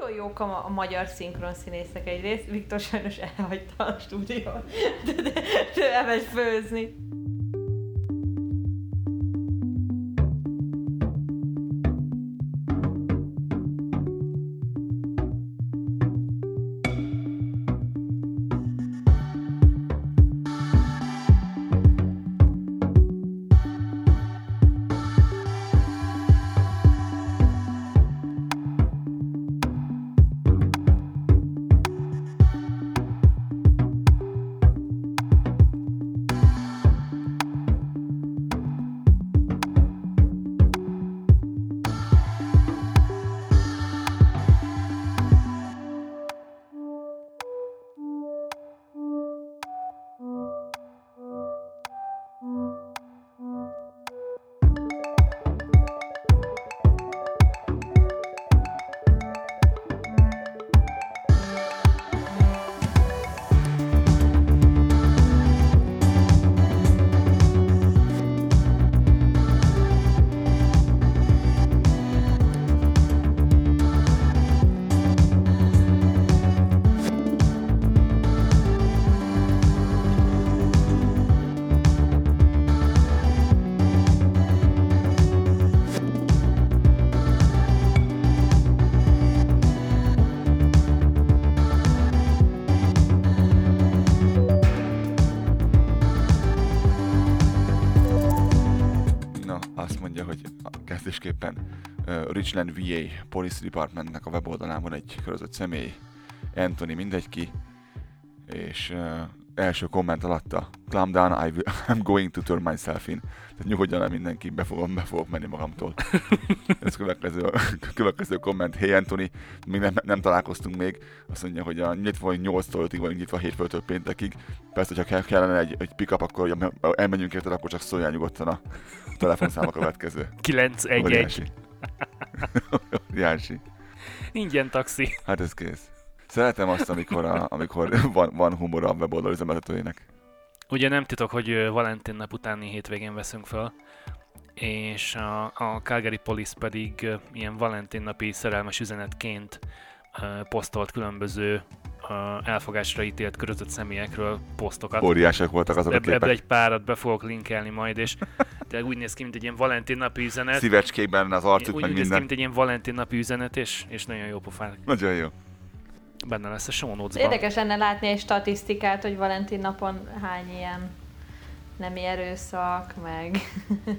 nagyon jók a, a magyar szinkron színészek egyrészt. Viktor sajnos elhagyta a stúdiót, de, de, de főzni. Azt mondja, hogy kezdésképpen uh, Richland VA Police Departmentnek a weboldalán van egy körözött személy, Anthony mindegy ki, és uh, első komment alatta, calm down, I will, I'm going to turn myself in. Tehát nyugodjon el mindenki, be fogom, be fogok menni magamtól. Ez következő, következő komment, hey Anthony, még nem, nem találkoztunk még, azt mondja, hogy a nyitva vagy 8-tól 5-ig vagyunk nyitva hétfőtől péntekig. Persze, hogyha kell- kellene egy, egy pick-up, akkor hogy elmenjünk érted, akkor csak szóljál nyugodtan a telefonszám a következő. 911. Óriási. Óriási. Ingyen taxi. Hát ez kész. Szeretem azt, amikor, a, amikor van, van humor a weboldal üzemeltetőjének. Ugye nem titok, hogy Valentin nap utáni hétvégén veszünk fel, és a, a Calgary Police pedig ilyen Valentin napi szerelmes üzenetként posztolt különböző elfogásra ítélt körözött személyekről posztokat. Óriásak voltak azok a Ebb, ebből képek. egy párat be fogok linkelni majd, és de úgy néz ki, mint egy ilyen Valentin napi üzenet. Szívecskékben az arcuk, úgy, meg úgy néz ki, minden. mint egy ilyen Valentin napi üzenet, és, és nagyon jó pofán. Nagyon jó. Benne lesz a show notes-ban. Érdekes lenne látni egy statisztikát, hogy Valentin napon hány ilyen nemi erőszak, meg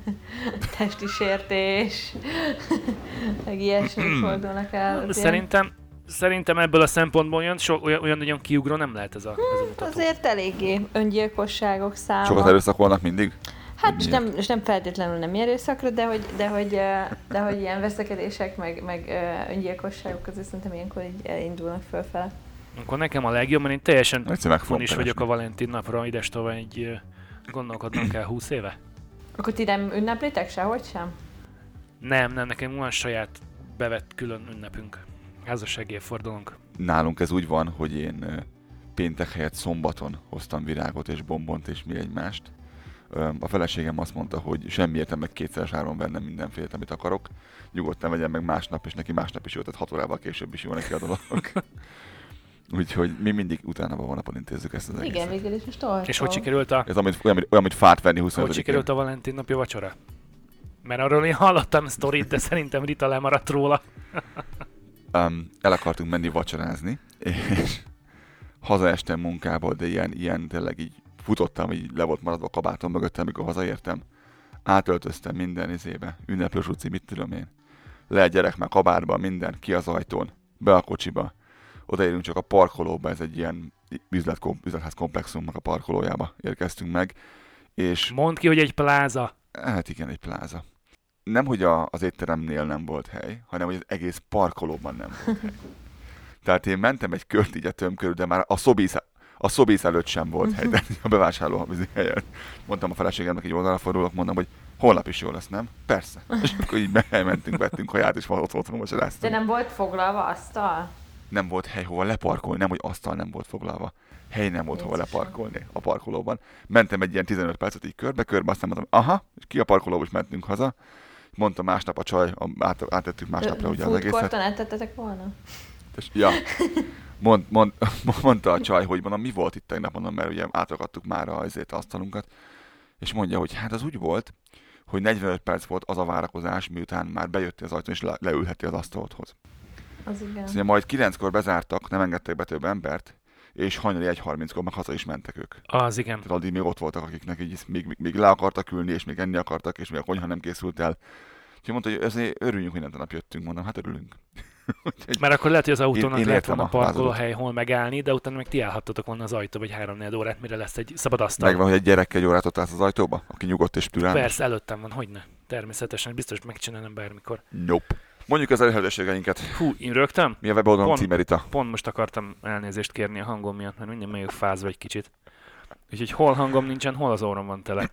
testi sértés, meg ilyesmi fordulnak el. Szerintem, szerintem ebből a szempontból olyan, so, olyan, olyan nagyon kiugró nem lehet ez a, ez a mutató. Azért eléggé öngyilkosságok száma. Sokat erőszakolnak mindig. Hát és nem, és nem feltétlenül nem erőszakra, de hogy, de hogy, de hogy ilyen veszekedések, meg, meg öngyilkosságok azért szerintem ilyenkor így elindulnak fölfele. Akkor nekem a legjobb, mert én teljesen fon is vagyok a. Valentin napra, ides tovább egy gondolkodnom kell 20 éve. Akkor ti nem ünneplitek sehogy sem? Nem, nem, nekem van saját bevett külön ünnepünk. Házassági évfordulónk. Nálunk ez úgy van, hogy én péntek helyett szombaton hoztam virágot és bombont és mi egymást. A feleségem azt mondta, hogy semmi értelme kétszeres áron vennem mindenfélét, amit akarok. Nyugodtan vegyem meg másnap, és neki másnap is jó, tehát hat órával később is jó neki a dolog. Úgyhogy mi mindig utána a hónapon intézzük ezt az egészet. Igen, végül is most olvasom. És hogy sikerült a, Ez mint, olyan, olyan, mint fát venni hogy 25 sikerült a Valentin napi vacsora? Mert arról én hallottam sztorit, de szerintem Rita lemaradt róla. um, el akartunk menni vacsorázni, és hazaestem munkából, de ilyen, ilyen tényleg így futottam, így le volt maradva a kabátom mögöttem, amikor hazaértem. Átöltöztem minden izébe, ünneplős utci, mit tudom én. Le a gyerek már kabátban, minden, ki az ajtón, be a kocsiba. Odaérünk csak a parkolóba, ez egy ilyen üzletkom, üzletház komplexumnak a parkolójába érkeztünk meg, és Mondd ki, hogy egy pláza. Hát igen, egy pláza. Nem, hogy a, az étteremnél nem volt hely, hanem hogy az egész parkolóban nem volt hely. Tehát én mentem egy kört így a töm körül, de már a szobész, a szobész előtt sem volt hely, de a bevásárló helyen. Mondtam a feleségemnek, egy oldalra fordulok, mondom, hogy holnap is jó lesz, nem? Persze. És akkor így elmentünk, vettünk haját, és ott otthon De vacsoráztunk. nem volt foglalva asztal? Nem volt hely hova leparkolni, nem, hogy asztal nem volt foglalva. Hely nem volt hova Jézusom. leparkolni a parkolóban. Mentem egy ilyen 15 percet így körbe-körbe, aztán mondtam, aha, és ki a parkolóba, és mentünk haza. Mondta másnap a csaj, át, átettük másnapra ugye az Food egészet. eltettetek volna? És, ja. Mond, mond, mondta a csaj, hogy mondom, mi volt itt tegnap, mondom, mert ugye átrakadtuk már a, azért asztalunkat, és mondja, hogy hát az úgy volt, hogy 45 perc volt az a várakozás, miután már bejött az ajtón, és le, leülheti az asztalodhoz. Az igen. Szóval majd kilenckor bezártak, nem engedtek be több embert, és hajnali 1.30-kor meg haza is mentek ők. Az igen. Tehát addig még ott voltak, akiknek így még, még, még le akartak ülni, és még enni akartak, és még a konyha nem készült el. Úgyhogy mondta, hogy ezért örüljünk, hogy nem nap jöttünk, mondom, hát örülünk. Úgyhogy Mert akkor lehet, hogy az Én- autónak én lehet értem volna parkolóhely, hol megállni, de utána meg ti állhattatok volna az ajtóba egy 3 4 órát, mire lesz egy szabad asztal. megvan, hogy egy gyerek egy órát ott állsz az ajtóba, aki nyugodt és türelmes. Persze, előttem van, hogyne. Természetesen, biztos megcsinálom bármikor. Nope. Mondjuk az elhelyességeinket. Hú, én rögtem? Mi a weboldalon Pont. címe, Rita? Pont most akartam elnézést kérni a hangom miatt, mert minden még fázva egy kicsit. Úgyhogy hol hangom nincsen, hol az orrom van tele.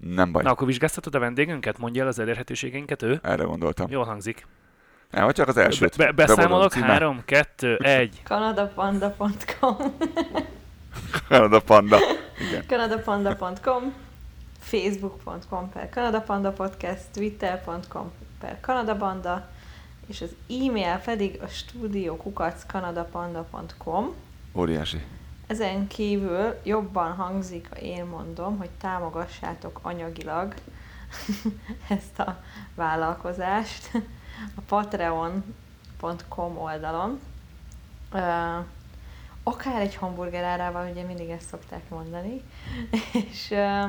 Nem baj. Na, akkor vizsgáztatod a vendégünket? Mondja el az elérhetőségeinket ő? Erre gondoltam. Jól hangzik. Nem, csak az elsőt. Be- beszámolok? címe. Három, kettő, egy. Kanadapanda.com Kanada Panda. Igen. kanadapanda.com facebook.com per kanadapanda podcast twitter.com per kanadabanda és az e-mail pedig a studiokukackanadapanda.com Óriási. Ezen kívül jobban hangzik, ha én mondom, hogy támogassátok anyagilag ezt a vállalkozást a patreon.com oldalon. Ö, akár egy hamburger árával, ugye mindig ezt szokták mondani, és, ö,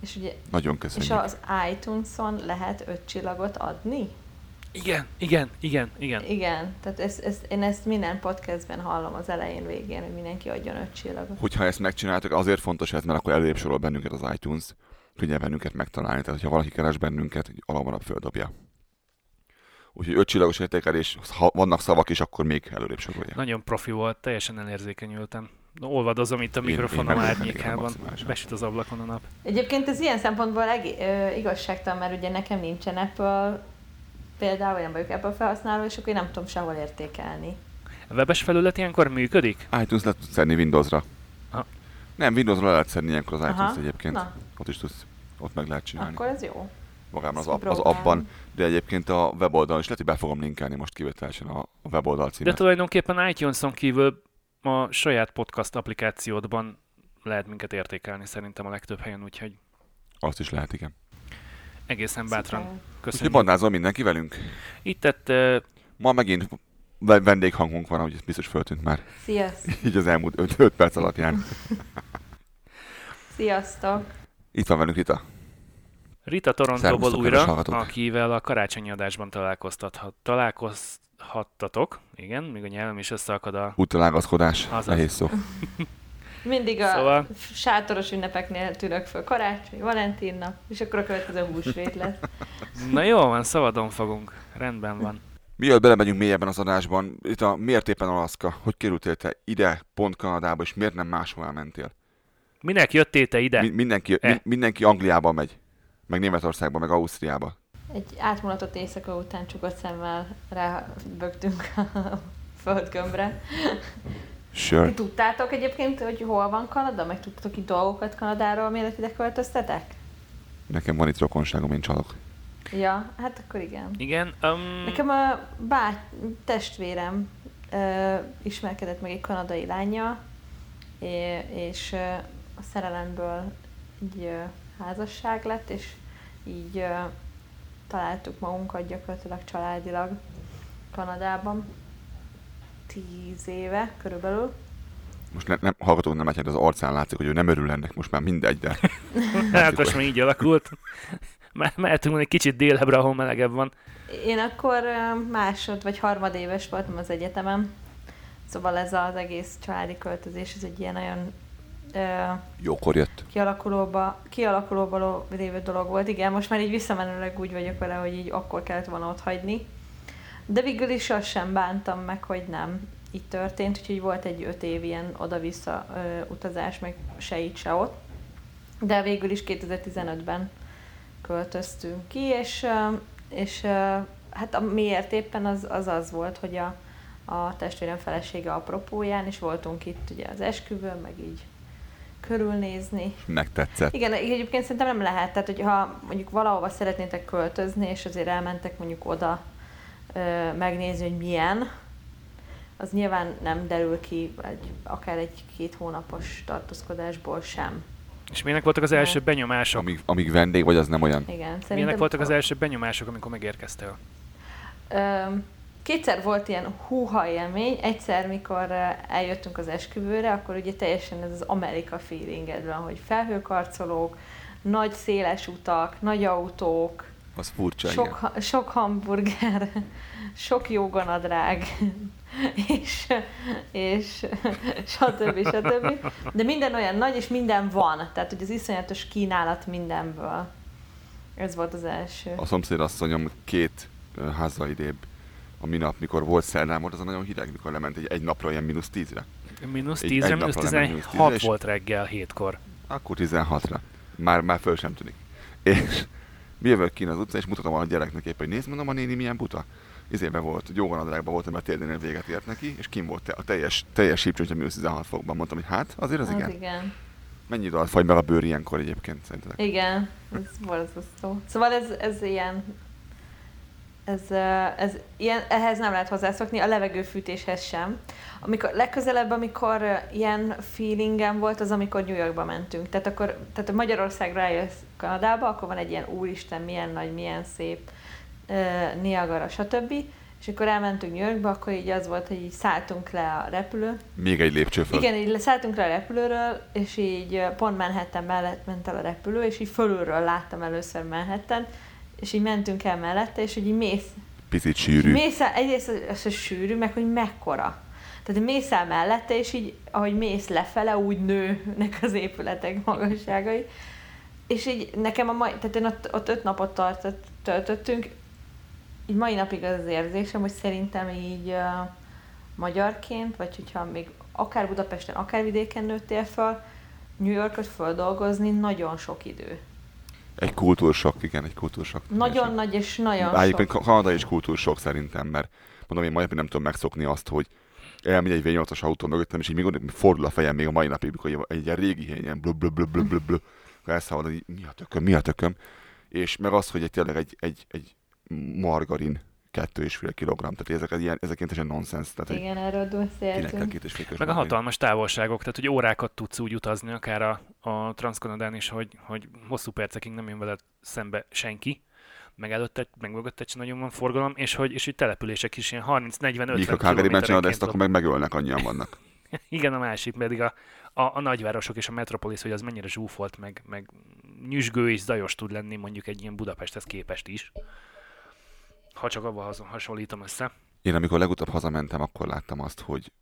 és ugye Nagyon és köszönjük. az iTunes-on lehet öt csillagot adni? Igen, igen, igen, igen. Igen, tehát ezt, ezt, én ezt minden podcastben hallom az elején, végén, hogy mindenki adjon öt csillagot. Hogyha ezt megcsináltok, azért fontos ez, mert akkor előrébb sorol bennünket az iTunes, könnyebb bennünket megtalálni. Tehát, hogyha valaki keres bennünket, alamarabb földobja. Úgyhogy öt csillagos értékelés, ha vannak szavak is, akkor még előrébb sorolja. Nagyon profi volt, teljesen elérzékenyültem. Olvadozom itt a Én- mikrofonom árnyékában. Besüt az ablakon a nap. Egyébként ez ilyen szempontból eg- ö, igazságtalan, mert ugye nekem nincsen Apple például, vagy nem vagyok Apple felhasználó, és akkor én nem tudom sehol értékelni. A webes felület ilyenkor működik? iTunes le tudsz szedni Windowsra. Aha. Nem, Windowsra le lehet szedni ilyenkor az Aha. iTunes egyébként. Na, Ott is tudsz, ott meg lehet csinálni. akkor ez jó. Magában az, az appban, de egyébként a weboldalon is lehet, hogy be fogom linkelni most kivételesen a, weboldal De címet. tulajdonképpen iTunes-on kívül a saját podcast applikációdban lehet minket értékelni szerintem a legtöbb helyen, úgyhogy Azt is lehet, igen. egészen bátran Szuper. Úgyhogy bandázol mindenki velünk. Itt tett uh, Ma megint ve- vendéghangunk van, ahogy ez biztos föltűnt már. Sziasztok! Így az elmúlt 5 perc alapján. Sziasztok! Itt van velünk Rita. Rita Torontóból újra, akivel a karácsonyi adásban találkoztathat, találkozhattatok. Igen, még a nyelvem is összeakad a... Úttalágazkodás. Azaz. Nehéz szó. Mindig a Szóval- sátoros ünnepeknél tűnök föl karácsony, Valentin nap, és akkor a következő húsvét lesz. Na jó van, szabadon fogunk. Rendben van. Mielőtt belemegyünk mélyebben az adásban, itt a miért éppen Alaszka? Hogy kerültél te ide, pont Kanadába, és miért nem máshol mentél? Minek jöttél te ide? Mi, mindenki, Eh. mi, mindenki Angliába megy. Meg Németországba, meg Ausztriába. Egy átmulatott éjszaka után csukott szemmel rábögtünk a földgömbre. Sure. Tudtátok egyébként, hogy hol van Kanada? Meg tudtatok itt dolgokat Kanadáról, mielőtt ide költöztetek? Nekem van itt rokonságom, én csalok. Ja, hát akkor igen. Igen, um, Nekem a bá- testvérem ö, ismerkedett meg egy kanadai lánya, és ö, a szerelemből egy ö, házasság lett, és így ö, találtuk magunkat gyakorlatilag családilag Kanadában. Tíz éve körülbelül. Most ne, nem, hallgatók nem látják, de az arcán látszik, hogy ő nem örül ennek, most már mindegy, de hát most már így alakult. Me- Mehetünk egy kicsit délebbre, ahol melegebb van. Én akkor másod vagy harmadéves voltam az egyetemen, szóval ez az egész családi költözés, ez egy ilyen nagyon jókor jött. kialakulóba, kialakulóba lévő dolog volt. Igen, most már így visszamenőleg úgy vagyok vele, hogy így akkor kellett volna ott hagyni. De végül is azt sem bántam meg, hogy nem így történt, úgyhogy volt egy öt év ilyen oda-vissza ö, utazás, meg se itt, se ott. De végül is 2015-ben költöztünk ki, és, és hát a miért éppen az az, az volt, hogy a, a testvérem felesége apropóján, és voltunk itt ugye az esküvőn, meg így körülnézni. Megtetszett. Igen, egyébként szerintem nem lehet, tehát hogyha mondjuk valahova szeretnétek költözni, és azért elmentek mondjuk oda ö, megnézni, hogy milyen, az nyilván nem derül ki egy, akár egy-két hónapos tartózkodásból sem. És milyenek voltak az első benyomások? Amíg, amíg vendég vagy, az nem olyan. Igen, szerintem... Milyenek voltak az első benyomások, amikor megérkeztél? Öm, kétszer volt ilyen húha élmény, egyszer, mikor eljöttünk az esküvőre, akkor ugye teljesen ez az Amerika feelinged van, hogy felhőkarcolók, nagy széles utak, nagy autók, az furcsa, sok, igen. sok hamburger, sok joganadrág, és, és stb. stb. De minden olyan nagy, és minden van. Tehát, hogy az iszonyatos kínálat mindenből. Ez volt az első. A szomszédasszonyom két házzal idébb a minap, mikor volt szerdán, volt az a nagyon hideg, mikor lement egy, egy napra ilyen mínusz tízre. Mínusz tízre, mínusz 16 volt reggel, hétkor. Akkor 16-ra. Már, már föl sem tűnik. És mi jövök ki az utcán, és mutatom a gyereknek épp, hogy nézd, mondom, a néni milyen buta. Izében volt, jóganadrágban volt, mert térdénél véget ért neki, és kim volt a teljes, teljes sípcsöntje mínusz 16 fokban. Mondtam, hogy hát, azért az, az igen. igen. Mennyi idő alatt fagy meg a bőr ilyenkor egyébként szerintetek? Igen, ez borzasztó. Szóval ez, ez ilyen ez, ez ilyen, ehhez nem lehet hozzászokni, a levegőfűtéshez sem. Amikor, legközelebb, amikor ilyen feelingem volt, az amikor New Yorkba mentünk. Tehát akkor, tehát Magyarországra eljössz Kanadába, akkor van egy ilyen úristen, milyen nagy, milyen szép, uh, Niagara, stb. És akkor elmentünk New Yorkba, akkor így az volt, hogy így szálltunk le a repülő. Még egy lépcső föl. Igen, így szálltunk le a repülőről, és így pont Manhattan mellett ment el a repülő, és így fölülről láttam először Manhattan, és így mentünk el mellette, és hogy így mész. Picit sűrű. Mész el, egyrészt az, az, az sűrű, meg hogy mekkora. Tehát mész el mellette, és így, ahogy mész lefele, úgy nőnek az épületek magasságai. És így nekem a mai, tehát én ott, ott öt napot tartott, töltöttünk, így mai napig az az érzésem, hogy szerintem így uh, magyarként, vagy hogyha még akár Budapesten, akár vidéken nőttél fel, New Yorkot földolgozni nagyon sok idő. Egy kultúrsok, igen, egy kultúrsok. Nagyon nagy és nagyon Egyébként sok. Kanada is kultúrsok szerintem, mert mondom, én majd nem tudom megszokni azt, hogy elmegy egy V8-as autó mögöttem, és így még fordul a fejem még a mai napig, mikor egy ilyen régi hely, ilyen blub, blub, blub, blub, blub, blub, elszállod, hogy mi a tököm, mi a tököm, és meg az, hogy egy, tényleg egy, egy, egy margarin kettő és fél kilogramm, tehát ezek, ilyen, ezek ilyen nonsens. Tehát Igen, erről beszéltünk. Két és fél Meg a hatalmas távolságok, tehát hogy órákat tudsz úgy utazni, akár a, a Transkanadán is, hogy, hogy hosszú percekig nem jön veled szembe senki, meg előtte, meg mögötte sem nagyon van forgalom, és hogy, és hogy települések is ilyen 30-40-50 Míg a Calgary-ben csinálod ezt, akkor meg megölnek, annyian vannak. Igen, a másik pedig a, a, a nagyvárosok és a metropolis, hogy az mennyire zsúfolt, meg, meg nyüzsgő és zajos tud lenni mondjuk egy ilyen Budapesthez képest is ha csak abban hasonlítom össze. Én amikor legutóbb hazamentem, akkor láttam azt, hogy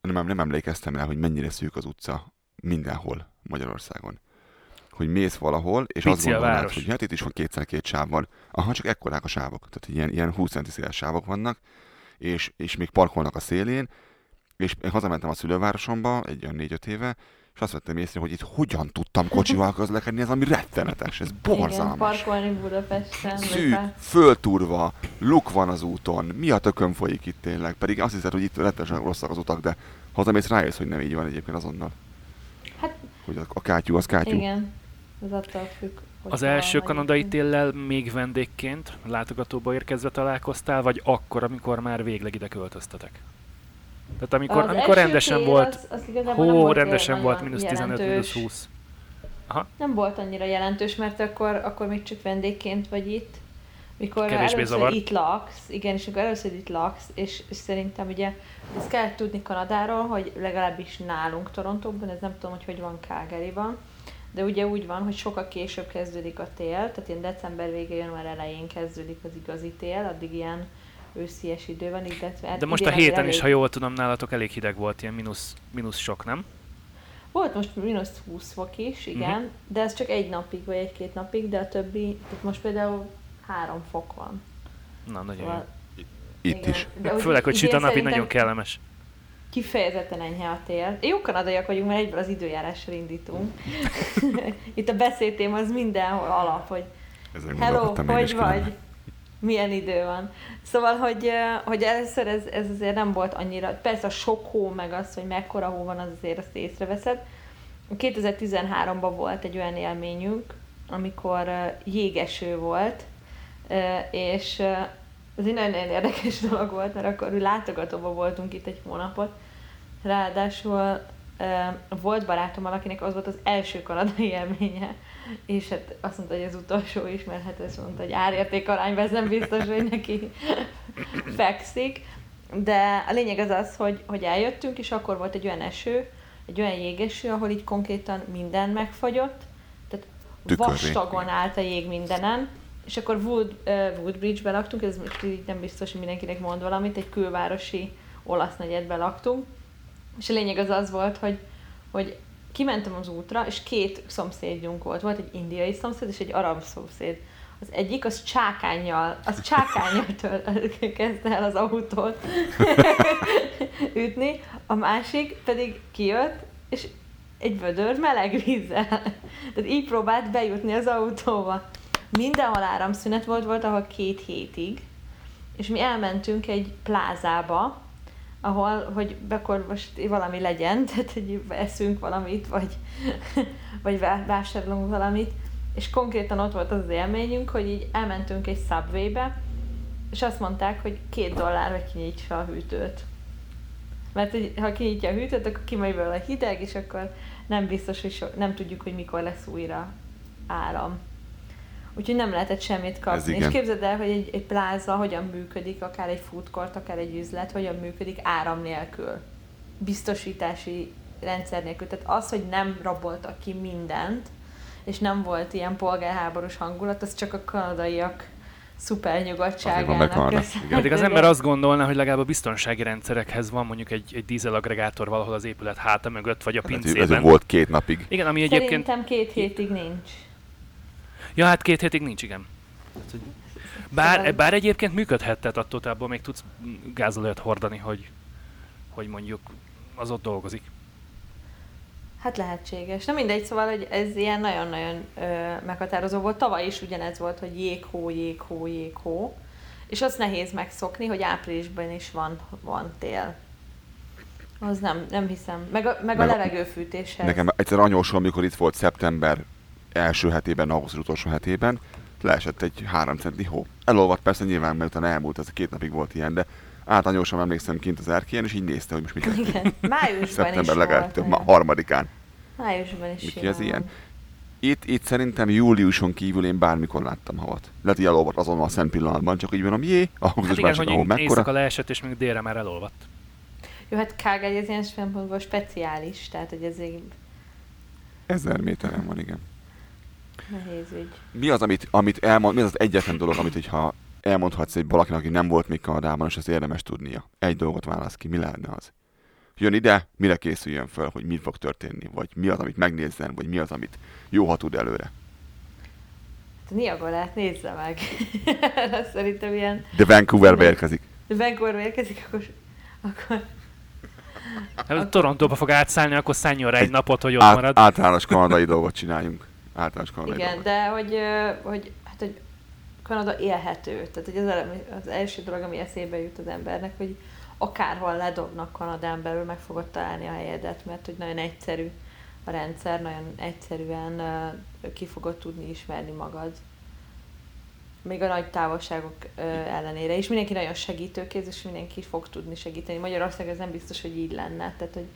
nem, nem emlékeztem el, hogy mennyire szűk az utca mindenhol Magyarországon. Hogy mész valahol, és Pici azt gondolnád, hogy hát itt is van kétszer két sáv van. Aha, csak ekkorák a sávok. Tehát ilyen, ilyen 20 centi széles sávok vannak, és, és még parkolnak a szélén, és én hazamentem a szülővárosomba egy olyan négy-öt éve, és azt vettem észre, hogy itt hogyan tudtam kocsival közlekedni, ez ami rettenetes, ez borzalmas. Igen, parkolni Budapesten. Szűk, fölturva, luk van az úton, mi a tökön folyik itt tényleg, pedig azt hiszed, hogy itt rettenesen rosszak az utak, de hazamész rájössz, hogy nem így van egyébként azonnal. Hát, hogy a, a kátyú az kátyú. Igen, ez attól függ. Az első kanadai téllel még vendégként látogatóba érkezve találkoztál, vagy akkor, amikor már végleg ide költöztetek? Tehát amikor, az amikor rendesen volt, az, az hó, volt rendesen volt, mínusz 15, mínusz 20. Aha. Nem volt annyira jelentős, mert akkor, akkor még csak vendégként vagy itt. Mikor Kevésbé először zavar. itt laksz, igen, és akkor először itt laksz, és, és szerintem ugye ezt kell tudni Kanadáról, hogy legalábbis nálunk Torontóban, ez nem tudom, hogy hogy van Calgaryban, de ugye úgy van, hogy sokkal később kezdődik a tél, tehát ilyen december végén, január elején kezdődik az igazi tél, addig ilyen őszies idő van, illetve... Hát De most a héten elég... is, ha jól tudom, nálatok elég hideg volt, ilyen mínusz, mínusz sok, nem? Volt most mínusz 20 fok is, igen, uh-huh. de ez csak egy napig, vagy egy-két napig, de a többi, tehát most például három fok van. Na, nagyon szóval, jó. Itt igen, is. De Főleg, hogy süt a nagyon kellemes. Kifejezetten enyhe a tél. Jó kanadaiak vagyunk, mert egyből az időjárásra indítunk. Itt a beszédtém az mindenhol alap, hogy Ezen hello, hogy vagy? Milyen idő van. Szóval, hogy, hogy először ez, ez azért nem volt annyira, persze a sok hó, meg az, hogy mekkora hó van, az azért azt észreveszed. 2013-ban volt egy olyan élményünk, amikor jégeső volt, és Ez egy nagyon érdekes dolog volt, mert akkor látogatóban voltunk itt egy hónapot. Ráadásul volt barátom, akinek az volt az első kanadai élménye, és hát azt mondta, hogy az utolsó is, mert hát azt mondta, hogy árérték arányban ez nem biztos, hogy neki fekszik. De a lényeg az az, hogy, hogy eljöttünk, és akkor volt egy olyan eső, egy olyan jégeső, ahol így konkrétan minden megfagyott, tehát Tükörvé. vastagon állt a jég mindenen, és akkor Wood, uh, Woodbridge-be laktunk, ez most így nem biztos, hogy mindenkinek mond valamit, egy külvárosi olasz negyedbe laktunk, és a lényeg az az volt, hogy, hogy kimentem az útra, és két szomszédjunk volt. Volt egy indiai szomszéd, és egy arab szomszéd. Az egyik, az csákányjal, az csákányjal kezdte el az autót ütni, a másik pedig kijött, és egy vödör meleg vízzel. Tehát így próbált bejutni az autóba. Mindenhol áramszünet volt, volt, ahol két hétig, és mi elmentünk egy plázába, ahol, hogy akkor most valami legyen, tehát hogy eszünk valamit, vagy, vagy vásárolunk valamit, és konkrétan ott volt az, élményünk, hogy így elmentünk egy subwaybe, és azt mondták, hogy két dollár, hogy kinyitsa a hűtőt. Mert hogy, ha kinyitja a hűtőt, akkor kimegy belőle hideg, és akkor nem biztos, hogy so, nem tudjuk, hogy mikor lesz újra áram. Úgyhogy nem lehetett semmit kapni. És képzeld el, hogy egy, egy pláza hogyan működik, akár egy food court, akár egy üzlet, hogyan működik áram nélkül. Biztosítási rendszer nélkül. Tehát az, hogy nem raboltak ki mindent, és nem volt ilyen polgárháborús hangulat, az csak a kanadaiak szuper nyugodtságának Pedig az ember azt gondolná, hogy legalább a biztonsági rendszerekhez van mondjuk egy, egy dízelagregátor valahol az épület háta mögött, vagy a hát pincében. Ez volt két napig. Igen, ami Szerintem egyébként... Szerintem két hétig nincs. Ja, hát két hétig nincs, igen. Bár, bár egyébként működhet, tehát attól tából még tudsz gázolajat hordani, hogy, hogy mondjuk az ott dolgozik. Hát lehetséges. Na mindegy, szóval, hogy ez ilyen nagyon-nagyon ö, meghatározó volt. Tavaly is ugyanez volt, hogy jéghó, jéghó, jéghó. És az nehéz megszokni, hogy áprilisban is van, van tél. Az nem, nem hiszem. Meg a, meg, meg a levegőfűtéshez. Nekem egyszer anyósom, amikor itt volt szeptember első hetében, augusztus utolsó hetében, leesett egy három centi hó. Elolvadt persze nyilván, mert utána elmúlt, ez a két napig volt ilyen, de általányosan emlékszem kint az erkélyen, és így nézte, hogy most mi Igen, májusban Szeptember legalább több, ma, harmadikán. Májusban is Miki, ez ilyen? Itt, itt szerintem júliuson kívül én bármikor láttam havat. Lehet, hogy elolvadt azon a szent pillanatban, csak úgy van, jé, augusztusban hát igen, hogy mekkora. éjszaka leesett, és még délre már elolvadt. Jó, hát Calgary ez ilyen szempontból speciális, tehát hogy ez egy... Ezer méteren van, igen. Nehéz ügy. Mi az, amit, amit elmond, mi az az egyetlen dolog, amit hogyha elmondhatsz egy valakinek, aki nem volt még Kanadában, és ezt érdemes tudnia? Egy dolgot válasz ki, mi lehetne az? Jön ide, mire készüljön föl, hogy mi fog történni, vagy mi az, amit megnézzen, vagy mi az, amit jó, ha tud előre. Hát Niagara-t nézze meg. szerintem ilyen... De Vancouverbe érkezik. De Vancouverbe érkezik, akkor... akkor... Hát, Torontóba fog átszállni, akkor szálljon rá egy, egy napot, hogy ott át, marad. Általános kanadai dolgot csináljunk általános kanadai Igen, de hogy, hogy, hát, hogy Kanada élhető. Tehát hogy az, az első dolog, ami eszébe jut az embernek, hogy akárhol ledobnak Kanadán belül, meg fogod találni a helyedet, mert hogy nagyon egyszerű a rendszer, nagyon egyszerűen ki fogod tudni ismerni magad. Még a nagy távolságok ellenére is. Mindenki nagyon segítőkéz, és mindenki fog tudni segíteni. Magyarország ez nem biztos, hogy így lenne. Tehát, hogy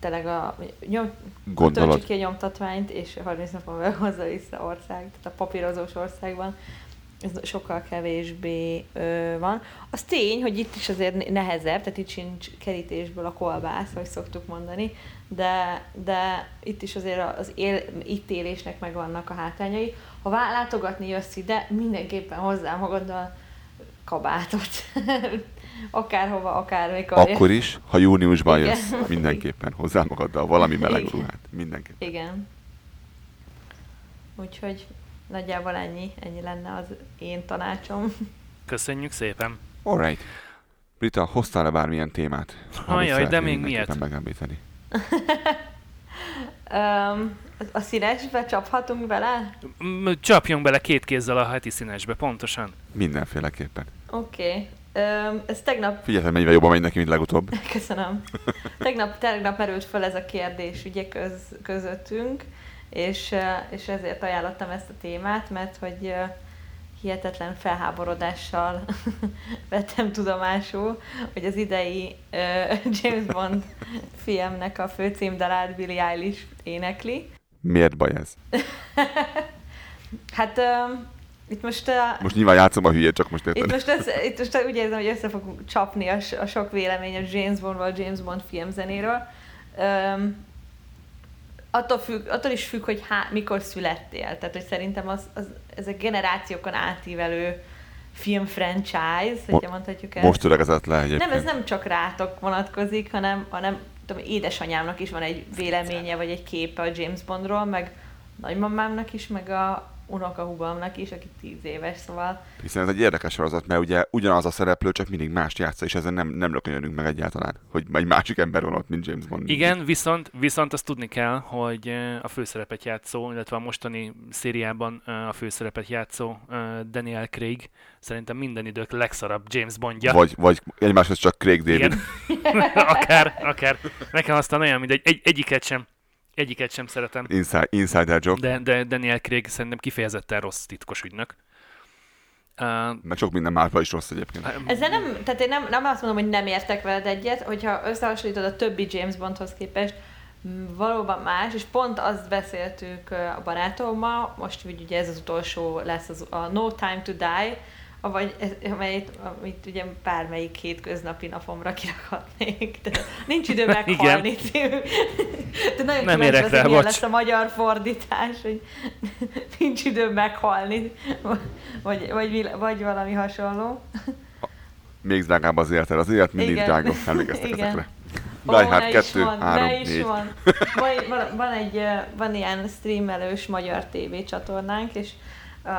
tényleg a, nyom, töltsük ki a nyomtatványt, és 30 napon belül hozza vissza ország, tehát a papírozós országban ez sokkal kevésbé ö, van. Az tény, hogy itt is azért nehezebb, tehát itt sincs kerítésből a kolbász, ahogy szoktuk mondani, de, de itt is azért az él, itt élésnek megvannak a hátrányai. Ha látogatni jössz ide, mindenképpen hozzá magaddal kabátot. Akárhova, akármikor. Akkor is, ha júniusban Igen. jössz, mindenképpen hozzá magaddal valami meleg Igen. ruhát. Mindenképpen. Igen. Úgyhogy nagyjából ennyi, ennyi lenne az én tanácsom. Köszönjük szépen. Alright. Rita, hoztál-e bármilyen témát? Ajaj, de még miért? megemlíteni. um, a színesbe csaphatunk bele? Csapjunk bele két kézzel a heti színesbe, pontosan. Mindenféleképpen. Oké. Okay. Ez tegnap... Figyelj, mennyivel jobban megy neki, mint legutóbb. Köszönöm. Tegnap, tegnap merült fel ez a kérdés ugye köz, közöttünk, és, és ezért ajánlottam ezt a témát, mert hogy hihetetlen felháborodással vettem tudomásul, hogy az idei James Bond filmnek a főcímdalát Billie Eilish énekli. Miért baj ez? hát itt most... Uh, most nyilván játszom a hülyét, csak most érted. Itt most, össze, itt most úgy érzem, hogy össze fog csapni a, a sok vélemény a James Bond vagy James Bond filmzenéről. Um, attól, függ, attól is függ, hogy há, mikor születtél. Tehát, hogy szerintem az, az, ez a generációkon átívelő film franchise, hogyha mondhatjuk ezt. Most töregezett le egyébként. Nem, ez nem csak rátok vonatkozik, hanem, hanem tudom, édesanyámnak is van egy véleménye, vagy egy képe a James Bondról, meg nagymamámnak is, meg a unokahúgomnak is, aki tíz éves, szóval... Hiszen ez egy érdekes sorozat, mert ugye ugyanaz a szereplő, csak mindig más játsza, és ezen nem, nem lökönyörünk meg egyáltalán, hogy egy másik ember van ott, mint James Bond. Igen, viszont, viszont azt tudni kell, hogy a főszerepet játszó, illetve a mostani szériában a főszerepet játszó Daniel Craig szerintem minden idők legszarabb James Bondja. Vagy, vagy egymáshoz csak Craig David. Igen. akár, akár. Nekem aztán olyan, mint egy, egy, egyiket sem Egyiket sem szeretem. Inside, insider joke. De, de Daniel Craig szerintem kifejezetten rossz titkos ügynök. Uh, Meg sok minden másban is rossz egyébként. Ezzel nem, tehát én nem, nem azt mondom, hogy nem értek veled egyet, hogyha összehasonlítod a többi James Bondhoz képest, valóban más, és pont azt beszéltük a barátommal, most ugye ez az utolsó lesz az, a No Time to Die, vagy amelyet, amit ugye bármelyik hétköznapi napomra kirakhatnék. De nincs idő meghalni De nagyon nem érek rá, milyen lesz a magyar fordítás, hogy nincs idő meghalni, vagy, vagy, vagy valami hasonló. Még drágább az életed, az élet mindig drága, emlékeztek Igen. ezekre. Die Hard 2, 3, 4. Van. Van, van, van, egy, van ilyen streamelős magyar TV csatornánk, és uh,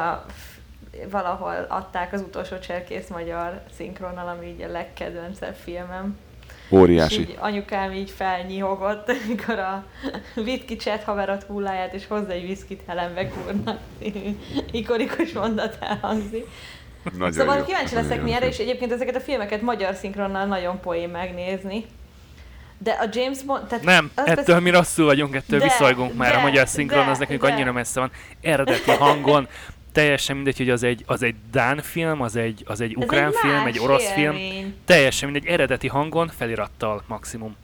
valahol adták az utolsó cserkész magyar szinkronnal, ami így a legkedvencebb filmem. Óriási. És így anyukám így felnyihogott, amikor a Vitki cset haverot hulláját, és hozzá egy viszkit Helen úrnak ikonikus mondat elhangzik. Nagyon szóval jó. kíváncsi leszek mi erre, és egyébként ezeket a filmeket magyar szinkronnal nagyon poén megnézni. De a James Bond... Tehát nem, ettől beszél... mi rosszul vagyunk, ettől de, viszolygunk már. De, a magyar szinkron de, az nekünk de. annyira messze van. Eredeti hangon, teljesen mindegy, hogy az egy, az egy Dán film, az egy, az egy ukrán egy film, egy orosz élmény. film, teljesen mindegy, eredeti hangon, felirattal maximum.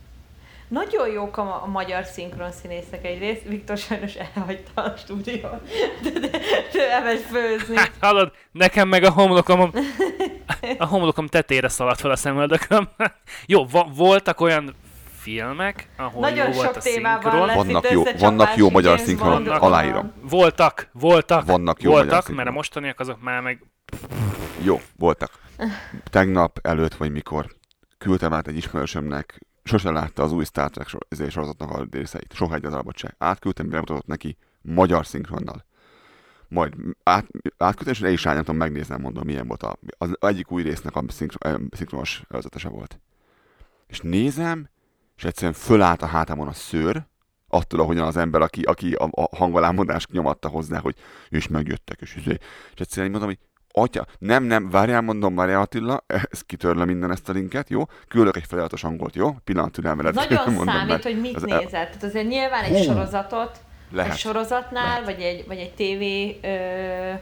Nagyon jók a, a magyar szinkron színészek egyrészt, Viktor sajnos elhagyta a stúdiót, de, de, de elmegy főzni. Hát, hallod, nekem meg a homlokom, a homlokom tetére szaladt fel a szemöldököm. Jó, va- voltak olyan filmek, ahol Nagyon jó sok volt a szinkron. Vannak jó, vannak jó magyar szinkron, aláírom. Voltak, voltak, vannak jó voltak, magyar mert a mostaniak azok már meg... Jó, voltak. Tegnap előtt, vagy mikor küldtem át egy ismerősömnek, sose látta az új Star Trek sorozatnak a részeit. Soha egy az se. Átküldtem, bemutatott neki magyar szinkronnal. Majd át, átküldtem, és el is rányomtam, megnézem, mondom, milyen volt a, az egyik új résznek a szinkron, szinkronos előzetese volt. És nézem, és egyszerűen fölállt a hátamon a szőr, attól, ahogyan az ember, aki, aki a, a hangolámodást nyomatta hozzá, hogy és megjöttek, és, és, és egyszerűen mondom, hogy atya, nem, nem, várjál, mondom, várjál Attila, ez kitörle minden ezt a linket, jó? Küldök egy feliratos hangolt, jó? Pillanat türelmelet. Nagyon mondom, számít, hogy mit nézed. El... Tehát azért nyilván egy Hú, sorozatot, lehet, egy sorozatnál, lehet. vagy egy, vagy egy tévé ö,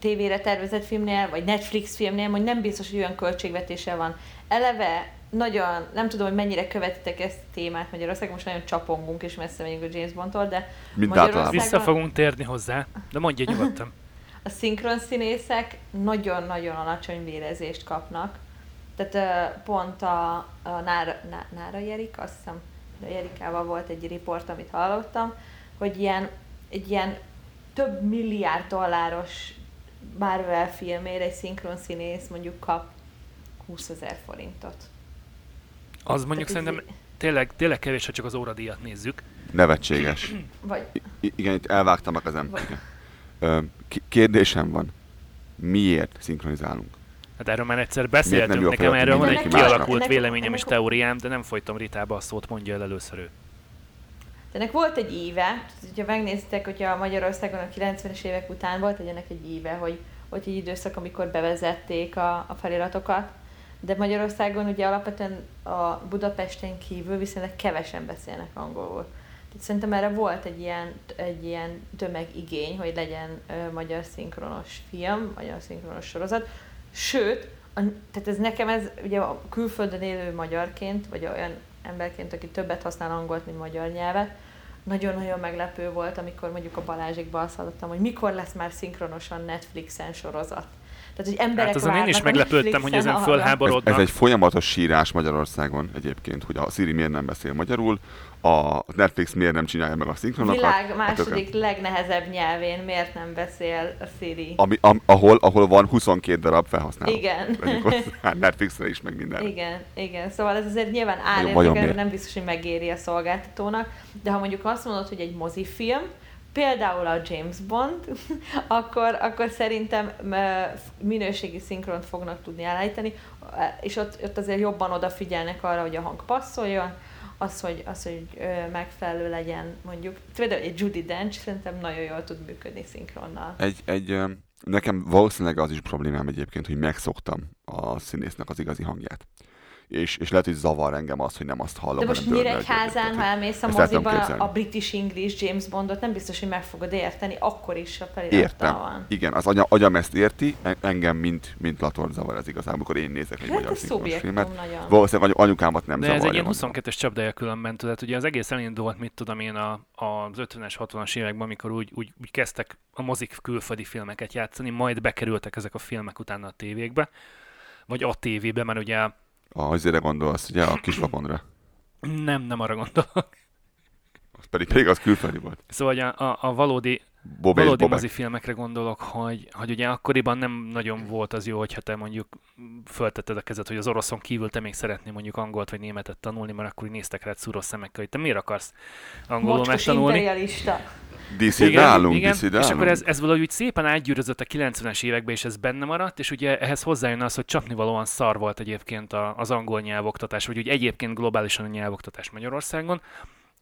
tévére tervezett filmnél, vagy Netflix filmnél, hogy nem biztos, hogy olyan költségvetése van. Eleve nagyon, nem tudom, hogy mennyire követitek ezt a témát Magyarországon, most nagyon csapongunk és messze megyünk a James Bondtól, de Mint Magyarországon... Vissza fogunk térni hozzá, de mondja nyugodtan. a szinkron színészek nagyon-nagyon alacsony vérezést kapnak. Tehát uh, pont a, a Nára, Nára Jerik, azt hiszem, de Jerikával volt egy riport, amit hallottam, hogy ilyen, egy ilyen több milliárd dolláros Marvel filmére egy szinkron színész mondjuk kap 20 ezer forintot. Az mondjuk Tehát szerintem tényleg, tényleg kevés, ha csak az óradíjat nézzük. Nevetséges. Vagy... I- igen, itt elvágtam a kezem. Vagy... Kérdésem van. Miért szinkronizálunk? Hát erről már egyszer beszéltünk, nekem erről van egy kialakult véleményem és teóriám, de nem folytam Ritába a szót, mondja el először ő. De ennek volt egy éve, hogyha megnéztek, hogyha Magyarországon a 90-es évek után volt egy ennek egy éve, hogy volt egy időszak, amikor bevezették a, a feliratokat, de Magyarországon ugye alapvetően a Budapesten kívül viszonylag kevesen beszélnek angolul. Tehát szerintem erre volt egy ilyen, egy ilyen tömegigény, hogy legyen magyar szinkronos film, magyar szinkronos sorozat. Sőt, a, tehát ez nekem ez ugye a külföldön élő magyarként, vagy olyan emberként, aki többet használ angolt, mint magyar nyelvet, nagyon-nagyon meglepő volt, amikor mondjuk a Balázsikba azt hallottam, hogy mikor lesz már szinkronosan Netflixen sorozat. Tehát, hogy emberek Hát azon én is a meglepődtem, hogy ezen arra. Ez, fölháborodnak. ez egy folyamatos sírás Magyarországon egyébként, hogy a Siri miért nem beszél magyarul, a Netflix miért nem csinálja meg a szinkronokat. világ Hát második legnehezebb nyelvén miért nem beszél a Siri? Ami, am, ahol, ahol van 22 darab felhasználó. Igen. Hozzá, Netflixre is, meg minden. Igen, igen. Szóval ez azért nyilván mér. nem biztos, hogy megéri a szolgáltatónak, de ha mondjuk azt mondod, hogy egy mozifilm, például a James Bond, akkor, akkor szerintem minőségi szinkront fognak tudni elállítani, és ott, ott azért jobban odafigyelnek arra, hogy a hang passzoljon, az, hogy, az, hogy megfelelő legyen mondjuk. Például egy Judy Dench szerintem nagyon jól tud működni szinkronnal. Egy, egy, nekem valószínűleg az is problémám egyébként, hogy megszoktam a színésznek az igazi hangját. És, és lehet, hogy zavar engem az, hogy nem azt hallom. De most Nyíregyházán, ha elmész a Ezt el tudom moziba, képzelni. a British English James Bondot nem biztos, hogy meg fogod érteni, akkor is a felirattal Értem. van. Igen, az anya, agyam ezt érti, en- engem mint, mint Lator zavar ez igazából, amikor én nézek egy Hát magyar szinkronos filmet. nagyon. Valószínűleg anyu- anyukámat nem De ez egy zavarja. ilyen mondom. 22-es csapdája különben, tudod, ugye az egész elindult, mit tudom én, a, az 50-es, 60-as években, amikor úgy, úgy, úgy kezdtek a mozik külföldi filmeket játszani, majd bekerültek ezek a filmek utána a tévékbe, vagy a tévébe, mert ugye A, azért gondolsz, ugye, a kisvaponra. nem, nem arra gondolok. Az pedig, pedig az külföldi volt. Szóval a, a, a valódi, Bob valódi mozifilmekre gondolok, hogy, hogy ugye akkoriban nem nagyon volt az jó, hogyha te mondjuk föltetted a kezed, hogy az oroszon kívül te még szeretnél mondjuk angolt vagy németet tanulni, mert akkor így néztek rád szúrós szemekkel, hogy te miért akarsz angolul Mocskos megtanulni. imperialista. Állunk, igen, DC-de és akkor ez, ez valahogy úgy szépen átgyűrözött a 90-es években, és ez benne maradt, és ugye ehhez hozzájön az, hogy csapnivalóan szar volt egyébként az angol nyelvoktatás, vagy úgy egyébként globálisan a nyelvoktatás Magyarországon,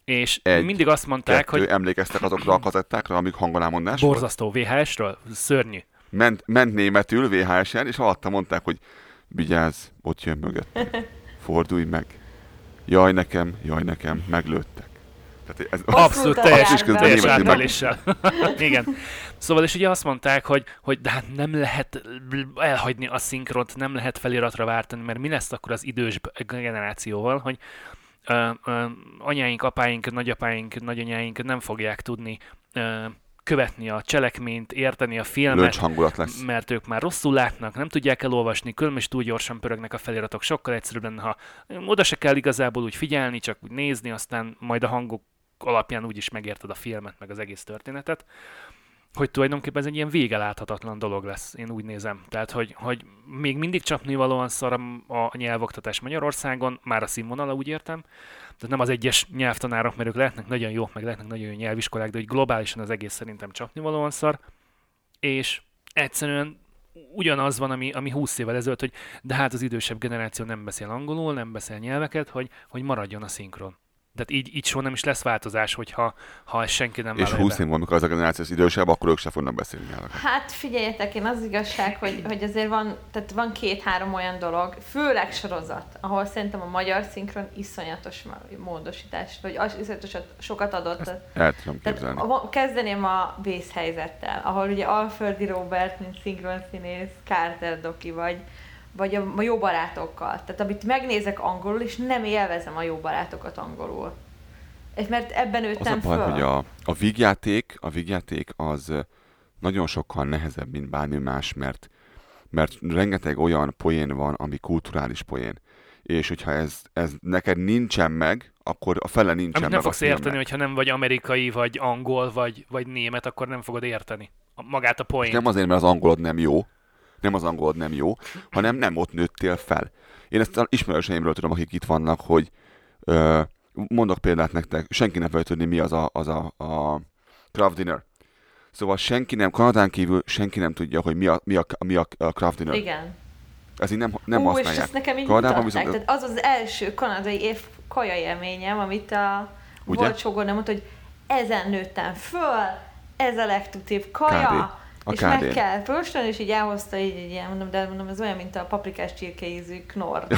és Egy, mindig azt mondták, Kettő, hogy emlékeztek azokra a kazettákra, amik hangolámondás borzasztó VHS-ről, szörnyű. Ment, ment németül VHS-en, és alatta mondták, hogy vigyázz, ott jön mögött. Fordulj meg. Jaj nekem, jaj nekem, meglőttek. Tehát ez, Abszolút teljes, is közben teljes átveléssel. Igen. Szóval és ugye azt mondták, hogy, hogy de hát nem lehet elhagyni a szinkront, nem lehet feliratra váltani, mert mi lesz akkor az idős generációval, hogy ö, ö, anyáink, apáink, nagyapáink, nagyanyáink nem fogják tudni ö, követni a cselekményt, érteni a filmet, löncs hangulat lesz. mert ők már rosszul látnak, nem tudják elolvasni, különben is túl gyorsan pörögnek a feliratok. Sokkal egyszerűbb lenne, ha oda se kell igazából úgy figyelni, csak úgy nézni, aztán majd a hangok alapján úgy is megérted a filmet, meg az egész történetet, hogy tulajdonképpen ez egy ilyen vége láthatatlan dolog lesz, én úgy nézem. Tehát, hogy, hogy még mindig csapnivalóan szar a- nyelvoktatás Magyarországon, már a színvonala úgy értem, tehát nem az egyes nyelvtanárok, mert ők lehetnek nagyon jók, meg lehetnek nagyon jó nyelviskolák, de hogy globálisan az egész szerintem csapnivalóan szar, és egyszerűen ugyanaz van, ami, ami 20 évvel ezelőtt, hogy de hát az idősebb generáció nem beszél angolul, nem beszél nyelveket, hogy, hogy maradjon a szinkron. Tehát így, így soha nem is lesz változás, hogyha ha ezt senki nem És vállalja 20 be. év van, amikor az a generáció az idősebb, akkor ők se fognak beszélni nyelveket. Hát figyeljetek, én az igazság, hogy, hogy azért van, tehát van két-három olyan dolog, főleg sorozat, ahol szerintem a magyar szinkron iszonyatos módosítás, vagy az iszonyatosan sokat adott. El tudom képzelni. a- kezdeném a vészhelyzettel, ahol ugye Alföldi Robert, mint szinkronszínész, Carter Doki, vagy, vagy a, a jó barátokkal. Tehát amit megnézek angolul, és nem élvezem a jó barátokat angolul. És mert ebben Az a nőttem baj, föl. hogy a, a vígjáték, a vígjáték az nagyon sokkal nehezebb, mint bármi más, mert, mert rengeteg olyan poén van, ami kulturális poén. És hogyha ez, ez neked nincsen meg, akkor a fele nincsen Amit meg nem fogsz érteni, hogyha nem vagy amerikai, vagy angol, vagy, vagy német, akkor nem fogod érteni magát a És poént. nem azért, mert az angolod nem jó, nem az angolod nem jó, hanem nem ott nőttél fel. Én ezt ismerőseimről tudom, akik itt vannak, hogy ö, mondok példát nektek, senki nem fogja tudni, mi az a, az a, a craft dinner. Szóval senki nem, Kanadán kívül senki nem tudja, hogy mi a, mi a, mi a, craft dinner. Igen. Ez így nem, nem Ú, és használják. ezt nekem így Kanadában viszont- Tehát az az első kanadai év kaja élményem, amit a Ugye? volt sogornám mondta, hogy ezen nőttem föl, ez a legtutibb kaja, A és KD. meg kell próstolni, és így elhozta így egy ilyen, mondom, de mondom, ez olyan, mint a paprikás csirkeízű knor.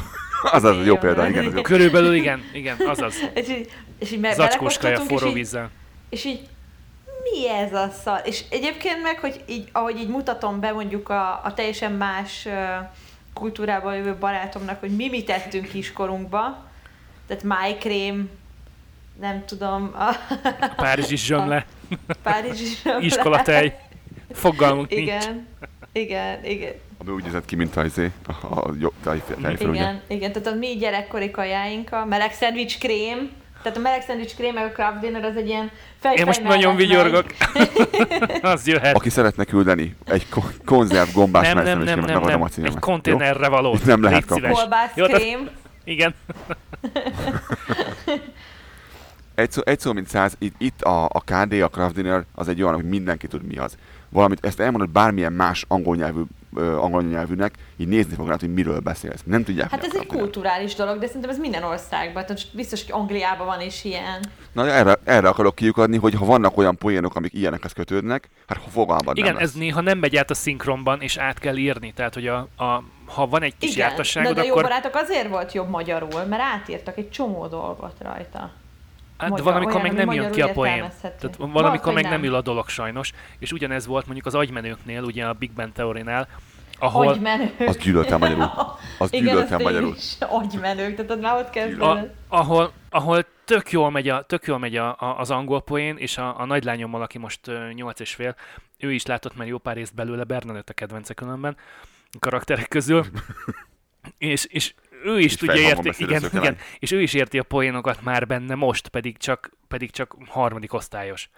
Az az jó példa, igen. Ez jó. Körülbelül igen, igen, azaz. És így, és így belekóstoltunk, és forró így- vízzel. És így, mi ez a szar? És egyébként meg, hogy így, ahogy így mutatom be mondjuk a, a teljesen más ö, kultúrából jövő barátomnak, hogy mi mit tettünk kiskorunkba, tehát májkrém, nem tudom, a A Párizsi zsömle, Párizsi zsömle. iskolatej, fogalmunk nincs. Igen, igen, igen, Ami úgy nézett ki, mint a, izé, a, a jó tejföl, ugye? igen, igen, tehát a mi gyerekkori kajáink, a meleg szendvics krém, tehát a meleg szendvics krém, meg a Kraft Dinner az egy ilyen fejfej Én most nagyon vigyorgok. Az jöhet. Aki szeretne küldeni egy ko- konzerv gombás Nem, nem, nem, nem, nem. a címemet. Egy konténerre való. Itt nem lehet kapni. Kolbász krém. Igen. Egy szó, egy szó mint száz, itt, itt a, a KD, a Kraft Dinner, az egy olyan, hogy mindenki tud mi az. Valamit, ezt elmondod bármilyen más angol nyelvű, angol nyelvűnek, így nézni fog rád, hogy miről beszélsz. Nem tudják, Hát ez egy kulturális dolog, de szerintem ez minden országban. Tehát biztos, hogy Angliában van is ilyen. Na, erre, erre akarok kiukadni, hogy ha vannak olyan poénok, amik ilyenekhez kötődnek, hát ha fogalmad Igen, nem ez lesz. néha nem megy át a szinkronban, és át kell írni. Tehát, hogy a, a, ha van egy kis Igen, de, jártasságod, de jó akkor barátok azért volt jobb magyarul, mert átírtak egy csomó dolgot rajta. Hát, de valamikor olyan, meg nem jön ki a poén. Tehát valamikor hogy meg nem nem. ül a dolog sajnos. És ugyanez volt mondjuk az agymenőknél, ugye a Big Bang Theory-nál, ahol Hogy menő. Az gyűlöltem magyarul. Az Igen, gyűlöltem azt magyarul. is. Agymenők, tehát már ott kezdődött. ahol, ahol tök jól megy, a, tök jól megy a, a, az angol poén, és a, a nagylányommal, aki most nyolc és fél, ő is látott már jó pár részt belőle, Bernadett a kedvence különben, karakterek közül, és, és ő is tudja érti, igen, igen, és ő is érti a poénokat már benne most, pedig csak, pedig csak harmadik osztályos.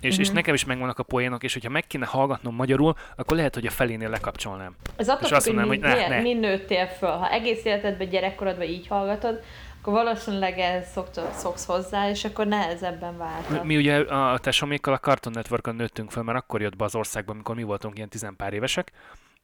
És, mm-hmm. és Mhm. nekem is megvannak a poénok, és hogyha meg kéne hallgatnom magyarul, akkor lehet, hogy a felénél lekapcsolnám. Ez attól és függ, azt hogy mi, mondanám, hogy ne, milyen- ne. mi nőttél föl. Ha egész életedben gyerekkorodban így hallgatod, akkor valószínűleg ez szokta, szoksz hozzá, és akkor nehezebben Mi, váltad. mi ugye a tesómékkal a Cartoon Networkon nőttünk fel, mert akkor jött be az országba, amikor mi voltunk ilyen tizenpár évesek,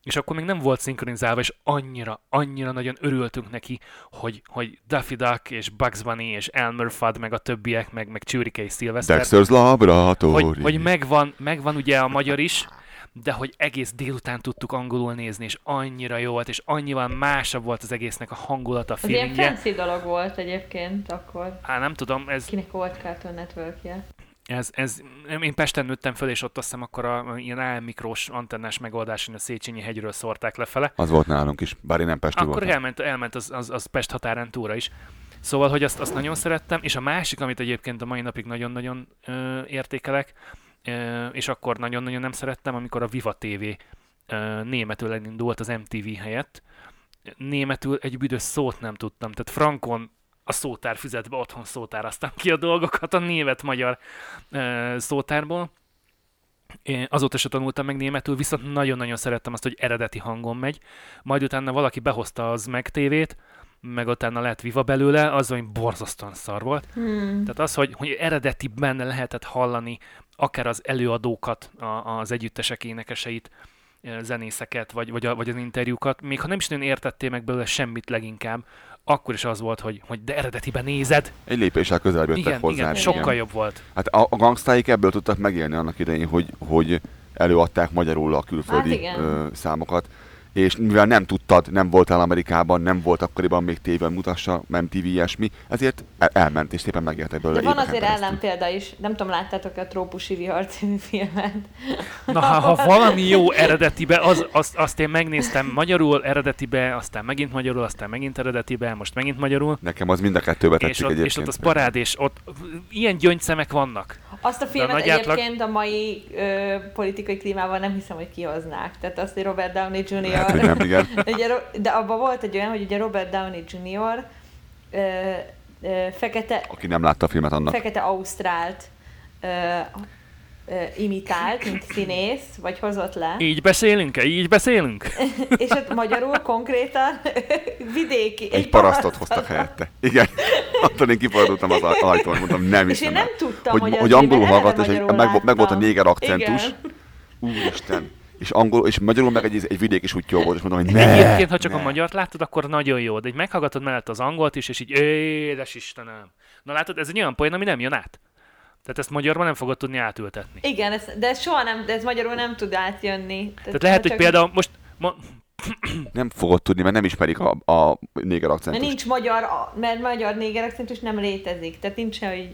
és akkor még nem volt szinkronizálva, és annyira, annyira nagyon örültünk neki, hogy, hogy Daffy Duck, és Bugs Bunny, és Elmer Fudd, meg a többiek, meg, meg Csőrike és Sylvester, Dexter's Laboratory. hogy, hogy megvan, megvan ugye a magyar is, de hogy egész délután tudtuk angolul nézni, és annyira jó volt, és annyival másabb volt az egésznek a hangulata, a Az ilyen feelingje. fancy dolog volt egyébként akkor. Á, nem tudom, ez, Kinek volt Cartoon Networkje? Ez, ez, én Pesten nőttem föl, és ott azt hiszem akkor a, ilyen AM mikrós antennás megoldáson a Széchenyi hegyről szórták lefele. Az volt nálunk is, bár én nem Pesti Akkor voltam. elment, elment az, az, az Pest határán túra is. Szóval, hogy azt, azt nagyon szerettem, és a másik, amit egyébként a mai napig nagyon-nagyon ö, értékelek, ö, és akkor nagyon-nagyon nem szerettem, amikor a Viva TV ö, németül elindult az MTV helyett. Németül egy büdös szót nem tudtam, tehát frankon a szótár füzetbe otthon szótároztam ki a dolgokat a német-magyar ö, szótárból. Én azóta se tanultam meg németül, viszont nagyon-nagyon szerettem azt, hogy eredeti hangon megy. Majd utána valaki behozta az meg tévét, meg utána lett Viva belőle, az olyan borzasztóan szar volt. Hmm. Tehát az, hogy, hogy eredetiben lehetett hallani akár az előadókat, a, az együttesek énekeseit, zenészeket, vagy, vagy, a, vagy az interjúkat, még ha nem is nagyon értettél meg belőle semmit leginkább, akkor is az volt, hogy, hogy de eredetiben nézed. Egy lépéssel közelebb jöttek Igen, hozzá. igen, sokkal jobb volt. Hát a, a gangstáik ebből tudtak megélni annak idején, hogy, hogy előadták magyarul a külföldi Hát igen. ö, számokat. És mivel nem tudtad, nem voltál Amerikában, nem volt akkoriban még tévé mutassa, nem TV ilyesmi, ezért el- elment és szépen megéltek belőle De van azért ellenpélda is. Nem tudom, láttátok a Trópusi Vihar című filmet? Na, ha, ha valami jó eredetibe, az, azt, azt én megnéztem magyarul, eredetibe, aztán megint magyarul, aztán megint eredetibe, most megint magyarul. Nekem az mind a kettőbe És tetszik ott, egyébként. és ott az parád, és ott ilyen gyöngyszemek vannak. Azt a filmet átlag- egyébként a mai ö, politikai klímával nem hiszem, hogy kihoznák. Tehát azt, hogy Robert Downey Jr. Lehet, hogy nem, igen. ugye, de abban volt egy olyan, hogy ugye Robert Downey Jr. Ö, ö, fekete, Aki nem látta a filmet annak. fekete Ausztrált ö, imitált, mint színész, vagy hozott le, Így beszélünk-e? Így beszélünk? és ott magyarul konkrétan vidéki. Egy parasztot hoztak helyette. Igen. Attól én kifordultam az aj- ajtón, mondom, nem És is én nem tudtam, hogy, hogy, angolul hallgat, és egy, meg, meg volt a néger akcentus. Igen. Úristen. És angol, és magyarul meg egy, egy vidéki sutyó volt, és mondom, hogy ne, Egyébként, ha csak ne. a magyart láttad, akkor nagyon jó, de így meghallgatod mellett az angolt is, és így édes Istenem. Na látod, ez egy olyan poén, ami nem jön át. Tehát ezt magyarban nem fogod tudni átültetni. Igen, ez, de ez soha nem, de ez magyarul nem tud átjönni. Tehát lehet, ha hogy például most, ma, Nem fogod tudni, mert nem ismerik a, a néger Mert akcentust. nincs magyar, mert magyar néger akcentus nem létezik. Tehát nincs hogy...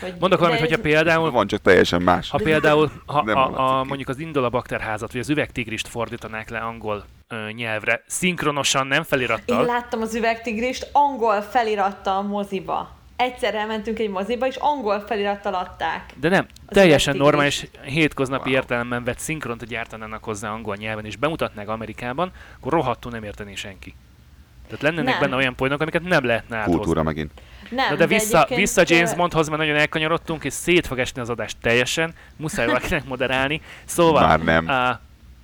hogy Mondok valamit, hogyha például Van, csak teljesen más. Ha például ha a, a, mondjuk az Indola bakterházat, vagy az üvegtigrist fordítanák le angol ö, nyelvre, szinkronosan, nem Én felirattal, láttam az üvegtigrist, angol feliratta a moziba. Egyszer elmentünk egy moziba, és angol felirattal adták. de nem, teljesen normális, hétköznapi Wow. értelemben vett szinkront gyártanának hozzá angol nyelven, és bemutatnák Amerikában, akkor rohadtul nem értené senki. Tehát lennének Nem. benne olyan poénok, amiket nem lehetne áthozni. Kultúra megint. Nem, Na de vissza, egyébként, vissza James Bondhoz, mert nagyon elkanyarodtunk, és szét fog esni az adás teljesen, muszáj valakinek moderálni. Szóval Már nem. A,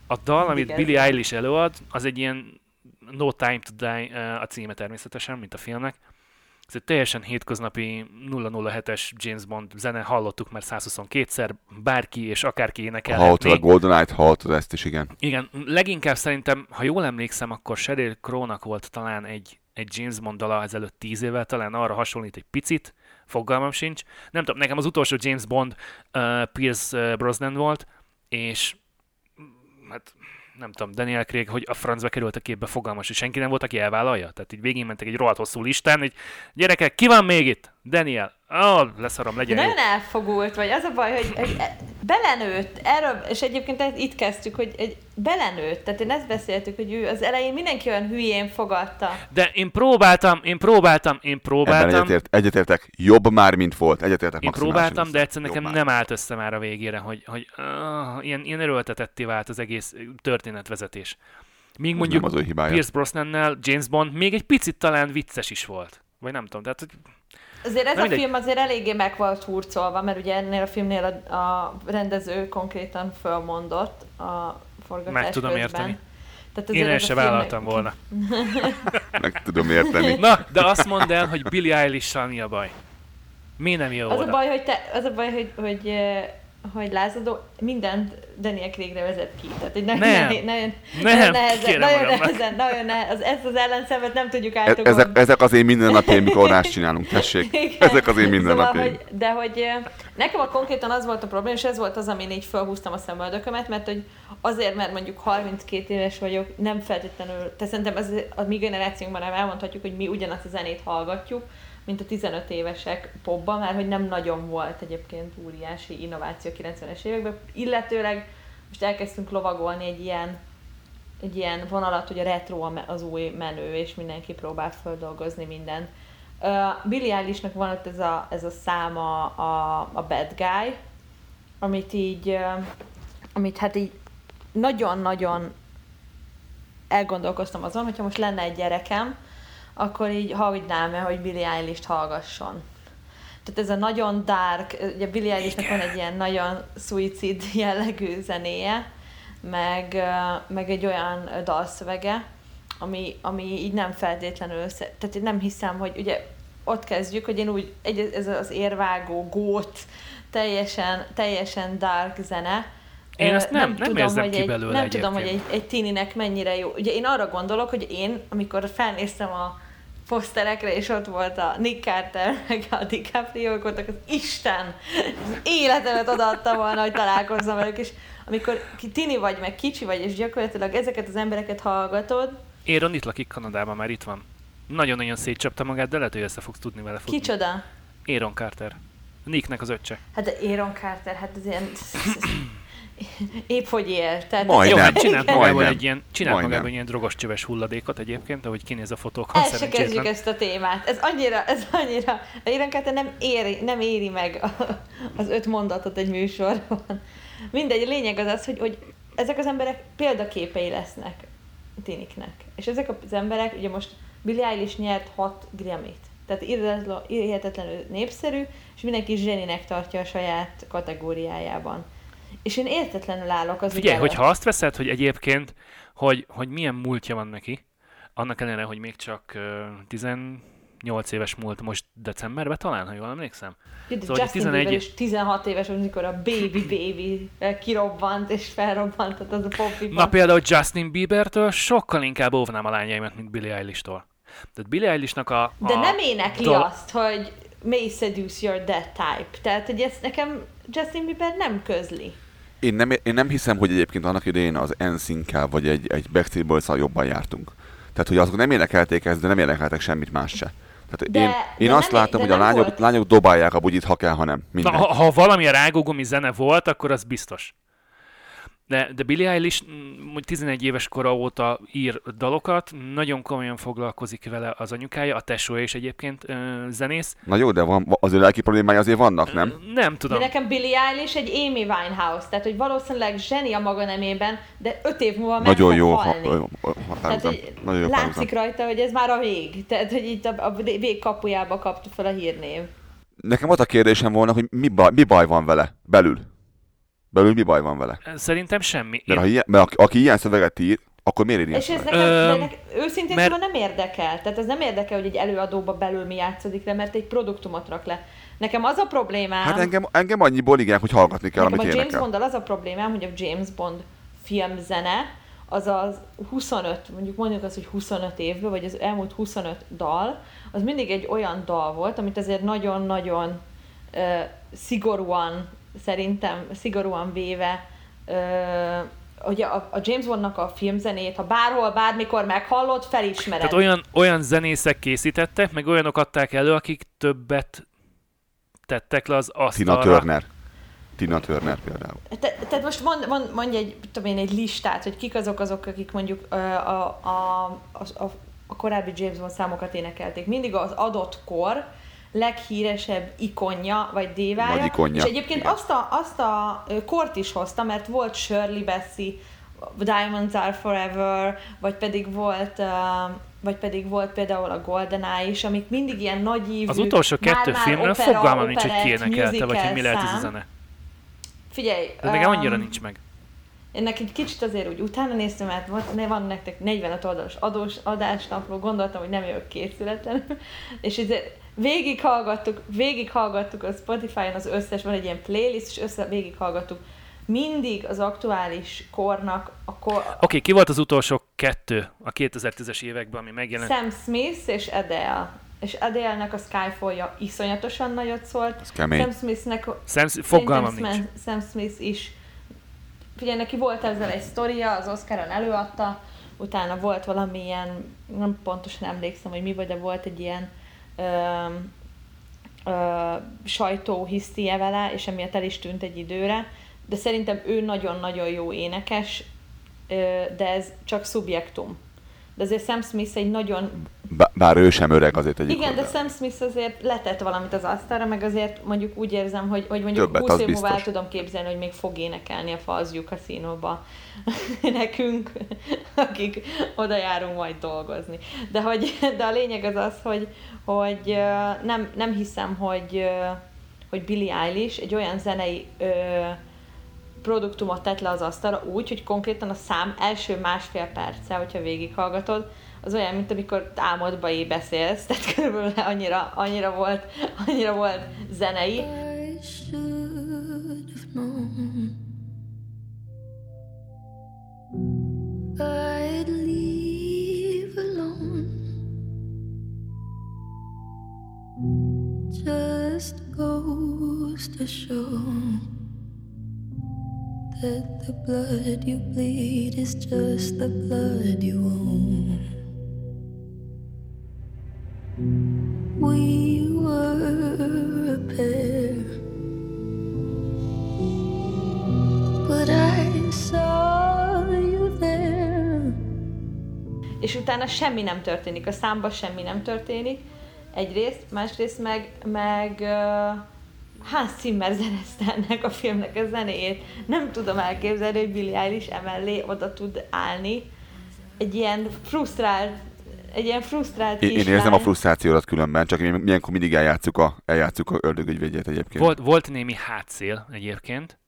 a dal, amit Igen. Billie Eilish előad, az egy ilyen No Time to Die a címe természetesen, mint a filmnek. Ez egy teljesen hétköznapi 007-es James Bond zene, hallottuk már 122-szer, bárki és akárki énekelhetné. Hallottad a GoldenEye-t, hallottad ezt is, igen. Igen, leginkább szerintem, ha jól emlékszem, akkor Sheryl Crow-nak volt talán egy, egy James Bond dala ezelőtt tíz évvel, talán arra hasonlít egy picit, fogalmam sincs. Nem tudom, nekem az utolsó James Bond uh, Pierce Brosnan volt, és mm, hát nem tudom, Daniel Craig, hogy a francba került a képbe fogalmas, és senki nem volt, aki elvállalja. Tehát így végén mentek egy rohadt hosszú listán, hogy gyerekek, ki van még itt? Daniel. Ó, oh, leszarom, De legyen jó. nagyon elfogult vagy. Az a baj, hogy, hogy belenőtt. Erről, és egyébként itt kezdtük, hogy egy belenőtt. Tehát én ezt beszéltük, hogy ő az elején mindenki olyan hülyén fogadta. De én próbáltam, én próbáltam, én Ebben próbáltam. egyetért, egyetértek. Jobb már, mint volt. Egyetértek Én próbáltam, de össze. egyszer Jobb nekem már. nem állt össze már a végére, hogy, hogy uh, ilyen, ilyen erőltetetté vált az egész történetvezetés. Míg mondjuk az. Pierce Brosnannel James Bond még egy picit talán vicces is volt. Vagy nem tudom, tehát hogy Azért ez Na a mindegy. film azért eléggé meg volt hurcolva, mert ugye ennél a filmnél a, a rendező konkrétan fölmondott a forgatás meg tudom közben. érteni. Tehát Én el ez a se vállaltam volna. Meg tudom érteni. Na, de azt mondd el, hogy Billie eilish mi a baj? Mi nem jó Az a oda? baj, hogy, te, az a baj, hogy, hogy, hogy lázadó mindent Daniel Craigre vezet ki. Tehát egy nagyon, Nem. nehéz- nagyon, Nem, nagyon nehezen, nagyon nehezen, nagyon nehezen, az, ezt az ellenszemet nem tudjuk E- átugorni. ezek, ezek az én mindennapjaim, mikor rást csinálunk, tessék. Igen. Ezek az én Szóval, mindennapjaim. hogy, de hogy nekem a konkrétan az volt a probléma, és ez volt az, amin így felhúztam a szemöldökömet, mert hogy azért, mert mondjuk 32 éves vagyok, nem feltétlenül, tehát szerintem ez a mi generációnkban nem elmondhatjuk, hogy mi ugyanazt a zenét hallgatjuk, mint a 15 évesek popban, mert hogy nem nagyon volt egyébként óriási innováció a 90-es években, illetőleg most elkezdtünk lovagolni egy ilyen egy ilyen vonalat, hogy a retro az új menő, és mindenki próbál földolgozni mindent. Uh, Billie Eilishnek van ott ez a, ez a száma a, a Bad Guy, amit így, uh, amit hát így nagyon-nagyon elgondolkoztam azon, hogyha most lenne egy gyerekem, akkor így hagynám el, hogy Billie Eilish-t hallgasson. Tehát ez a nagyon dark, ugye Billie Eilishnek van egy ilyen nagyon suicid jellegű zenéje, meg, meg egy olyan dalszövege, ami, ami így nem feltétlenül, sze- tehát én nem hiszem, hogy ugye ott kezdjük, hogy én úgy, egy, ez az érvágó, gót, teljesen, teljesen dark zene, Én Ö, ezt nem- nem érzem hogy ki egy, belőle Nem tudom, hogy egy, egyébként. egy tininek mennyire jó. Ugye én arra gondolok, hogy én, amikor felnéztem a poszterekre, és ott volt a Nick Carter, meg a DiCaprio, voltak az Isten! Az életemet odaadtam volna, hogy találkozzam velük, és amikor tini vagy, meg kicsi vagy, és gyakorlatilag ezeket az embereket hallgatod, Éron itt lakik Kanadában, már itt van. Nagyon-nagyon szétcsapta magát, de lehet, hogy össze fogsz tudni vele futni. kicsoda? Aaron Carter. Nicknek az öccse. Hát de Aaron Carter, hát ez ilyen... Épp hogy él. Tehát Majd Jó, nem. hát csinált Majdnem. magából egy ilyen, csinált Majdnem. magából egy ilyen drogos csöves hulladékot egyébként, ahogy kinéz a fotókon, El se kezdjük ezt a témát. Ez annyira, ez annyira, Aaron Carter nem éri, nem éri meg a- az öt mondatot egy műsorban. Mindegy, a lényeg az az, hogy, hogy ezek az emberek példaképei lesznek tiniknek. És ezek az emberek, ugye most Billie Eilish nyert 6 Grammy-t. Tehát hihetetlenül népszerű, és mindenki zseninek tartja a saját kategóriájában. És én értetlenül állok az Figyelj, hogyha azt veszed, hogy egyébként, hogy, hogy milyen múltja van neki, annak ellenére, hogy még csak uh, 18 éves múlt most decemberben talán, ha jól emlékszem. Jó, de Szóval, Justin 11 Bieber is 16 éves, amikor a Baby Baby kirobbant és felrobbantott az a popiban. Na például Justin Biebertől sokkal inkább óvnám a lányaimat, mint Billie Eilish-tól. Tehát Billie Eilishnak a, a... De nem énekli dal- azt, hogy may seduce your that type. Tehát, hogy ezt nekem Justin Bieber nem közli. Én nem, én nem hiszem, hogy egyébként annak idején az NSYNC-kel vagy egy, egy Backstreet boys jobban jártunk. Tehát, hogy azok nem énekelték ezt, de nem énekeltek semmit más se. Tehát De- én, de én nem azt láttam, de hogy a nem lányok, volt- lányok dobálják a bugyit, ha kell, ha nem. Na, Mindegy. ha, ha valamilyen rágógumi zene volt, akkor az biztos. De, de Billie Eilish mm, hogy 11 éves kora óta ír dalokat, nagyon komolyan foglalkozik vele az anyukája, a tesója is egyébként ö, zenész. Na jó, de van, azért lelki problémái azért vannak, nem? Ö, Nem De tudom. nekem Billie Eilish egy Amy Winehouse, tehát hogy valószínűleg zseni a maga nemében, de öt év múlva meg Nagyon jó ha, halni. Tehát, határozom. hogy Nagyon jó látszik rajta, hogy ez már a vég. Tehát, hogy itt a, a vég kapujába kapta fel a hírnév. Nekem az a kérdésem volna, hogy mi baj, mi baj van vele belül? Belül mi baj van vele? Szerintem semmi. Mert, ha ilyen, mert aki, aki ilyen szöveget ír, akkor miért ír ilyen És ez nekem, de Öm, nek, őszintén mert- szóval nem érdekel. Tehát ez nem érdekel, hogy egy előadóba belül mi játszódik le, mert egy produktumot rak le. Nekem az a problémám... Hát engem, engem annyiból igen, hogy hallgatni kell, Nekem amit a James énekel. Bonddal az a problémám, hogy a James Bond filmzene, az az 25, mondjuk mondjuk azt, hogy 25 évből, vagy az elmúlt 25 dal, az mindig egy olyan dal volt, amit azért nagyon-nagyon ö, szigorúan, szerintem szigorúan véve, hogy a, a James Bondnak a filmzenét, ha bárhol, bármikor meghallod, felismered. tehát olyan, olyan zenészek készítettek, meg olyanok adták elő, akik többet tettek le az Tina asztalra. Turner. Tina Turner például. Te, tehát most mond, mond, mondj egy, tudom én, egy listát, hogy kik azok azok, akik mondjuk a, a, a, a, a korábbi James Bond számokat énekelték. Mindig az adott kor leghíresebb ikonja, vagy dévája. Nagy ikonja, És egyébként igen. azt a, azt a kort is hozta, mert volt Shirley Bassey, Diamonds Are Forever, vagy pedig volt uh, vagy pedig volt például a GoldenEye is, amik mindig ilyen nagy ívű, Az utolsó kettő filmről opera, fogalmam nincs, hogy ki énekelte, vagy hogy mi lehet ez a zene. Figyelj, Ez nekem öm, annyira nincs meg. ennek egy kicsit azért úgy utána néztem, mert ne, van nektek 45 oldalas adós, adásnapról, gondoltam, hogy nem jövök készületlen, és ezért végighallgattuk, végighallgattuk a Spotify-on az összes, van egy ilyen playlist, és össze végighallgattuk mindig az aktuális kornak a kor, Oké, okay, ki volt az utolsó kettő a 2010-es években, ami megjelent? Sam Smith és Adele. És Adele-nek a Skyfall-ja iszonyatosan nagyot szólt. Ez kemény. Sam Smith-nek Sam, fogalmam nincs. Sam, Smith is. Figyelj, neki volt ezzel egy sztoria, az Oscaron előadta, utána volt valamilyen, nem pontosan emlékszem, hogy mi volt, de volt egy ilyen sajtóhisztie vele, és emiatt el is tűnt egy időre, de szerintem ő nagyon-nagyon jó énekes, de ez csak szubjektum. De azért Sam Smith egy nagyon Bá- Bár ő sem öreg azért egyik igen, de oldalon. Sam Smith azért letett valamit az asztalra, meg azért mondjuk úgy érzem, hogy, hogy mondjuk Többet, 20 az év múlva el tudom képzelni, hogy még fog énekelni a Falls Casino-ba nekünk, akik oda járunk majd dolgozni. De, hogy, de a lényeg az az, hogy, hogy nem, nem hiszem, hogy, hogy Billie Eilish egy olyan zenei ö, produktumot tett le az asztalra úgy, hogy konkrétan a szám első másfél perce, hogyha végighallgatod, az olyan, mint amikor álmodba beszélsz, tehát körülbelül annyira, annyira volt, annyira volt zenei. Goes to show that the blood you bleed is just the blood you own. We were a pair, but I saw you there. és utána semmi nem történik, a számba semmi nem történik, egyrészt, másrészt meg, meg uh, Hans Zimmer szerezte ennek a filmnek a zenéjét. Nem tudom elképzelni, hogy Billie Eilish emellé oda tud állni. Egy ilyen frusztrált, egy ilyen frusztrált Én, én érzem a frusztrációdat különben, csak mi- milyenkor mindig eljátszuk a, eljátszuk a ördögügyvédjét egyébként. Volt, volt némi hátszél egyébként.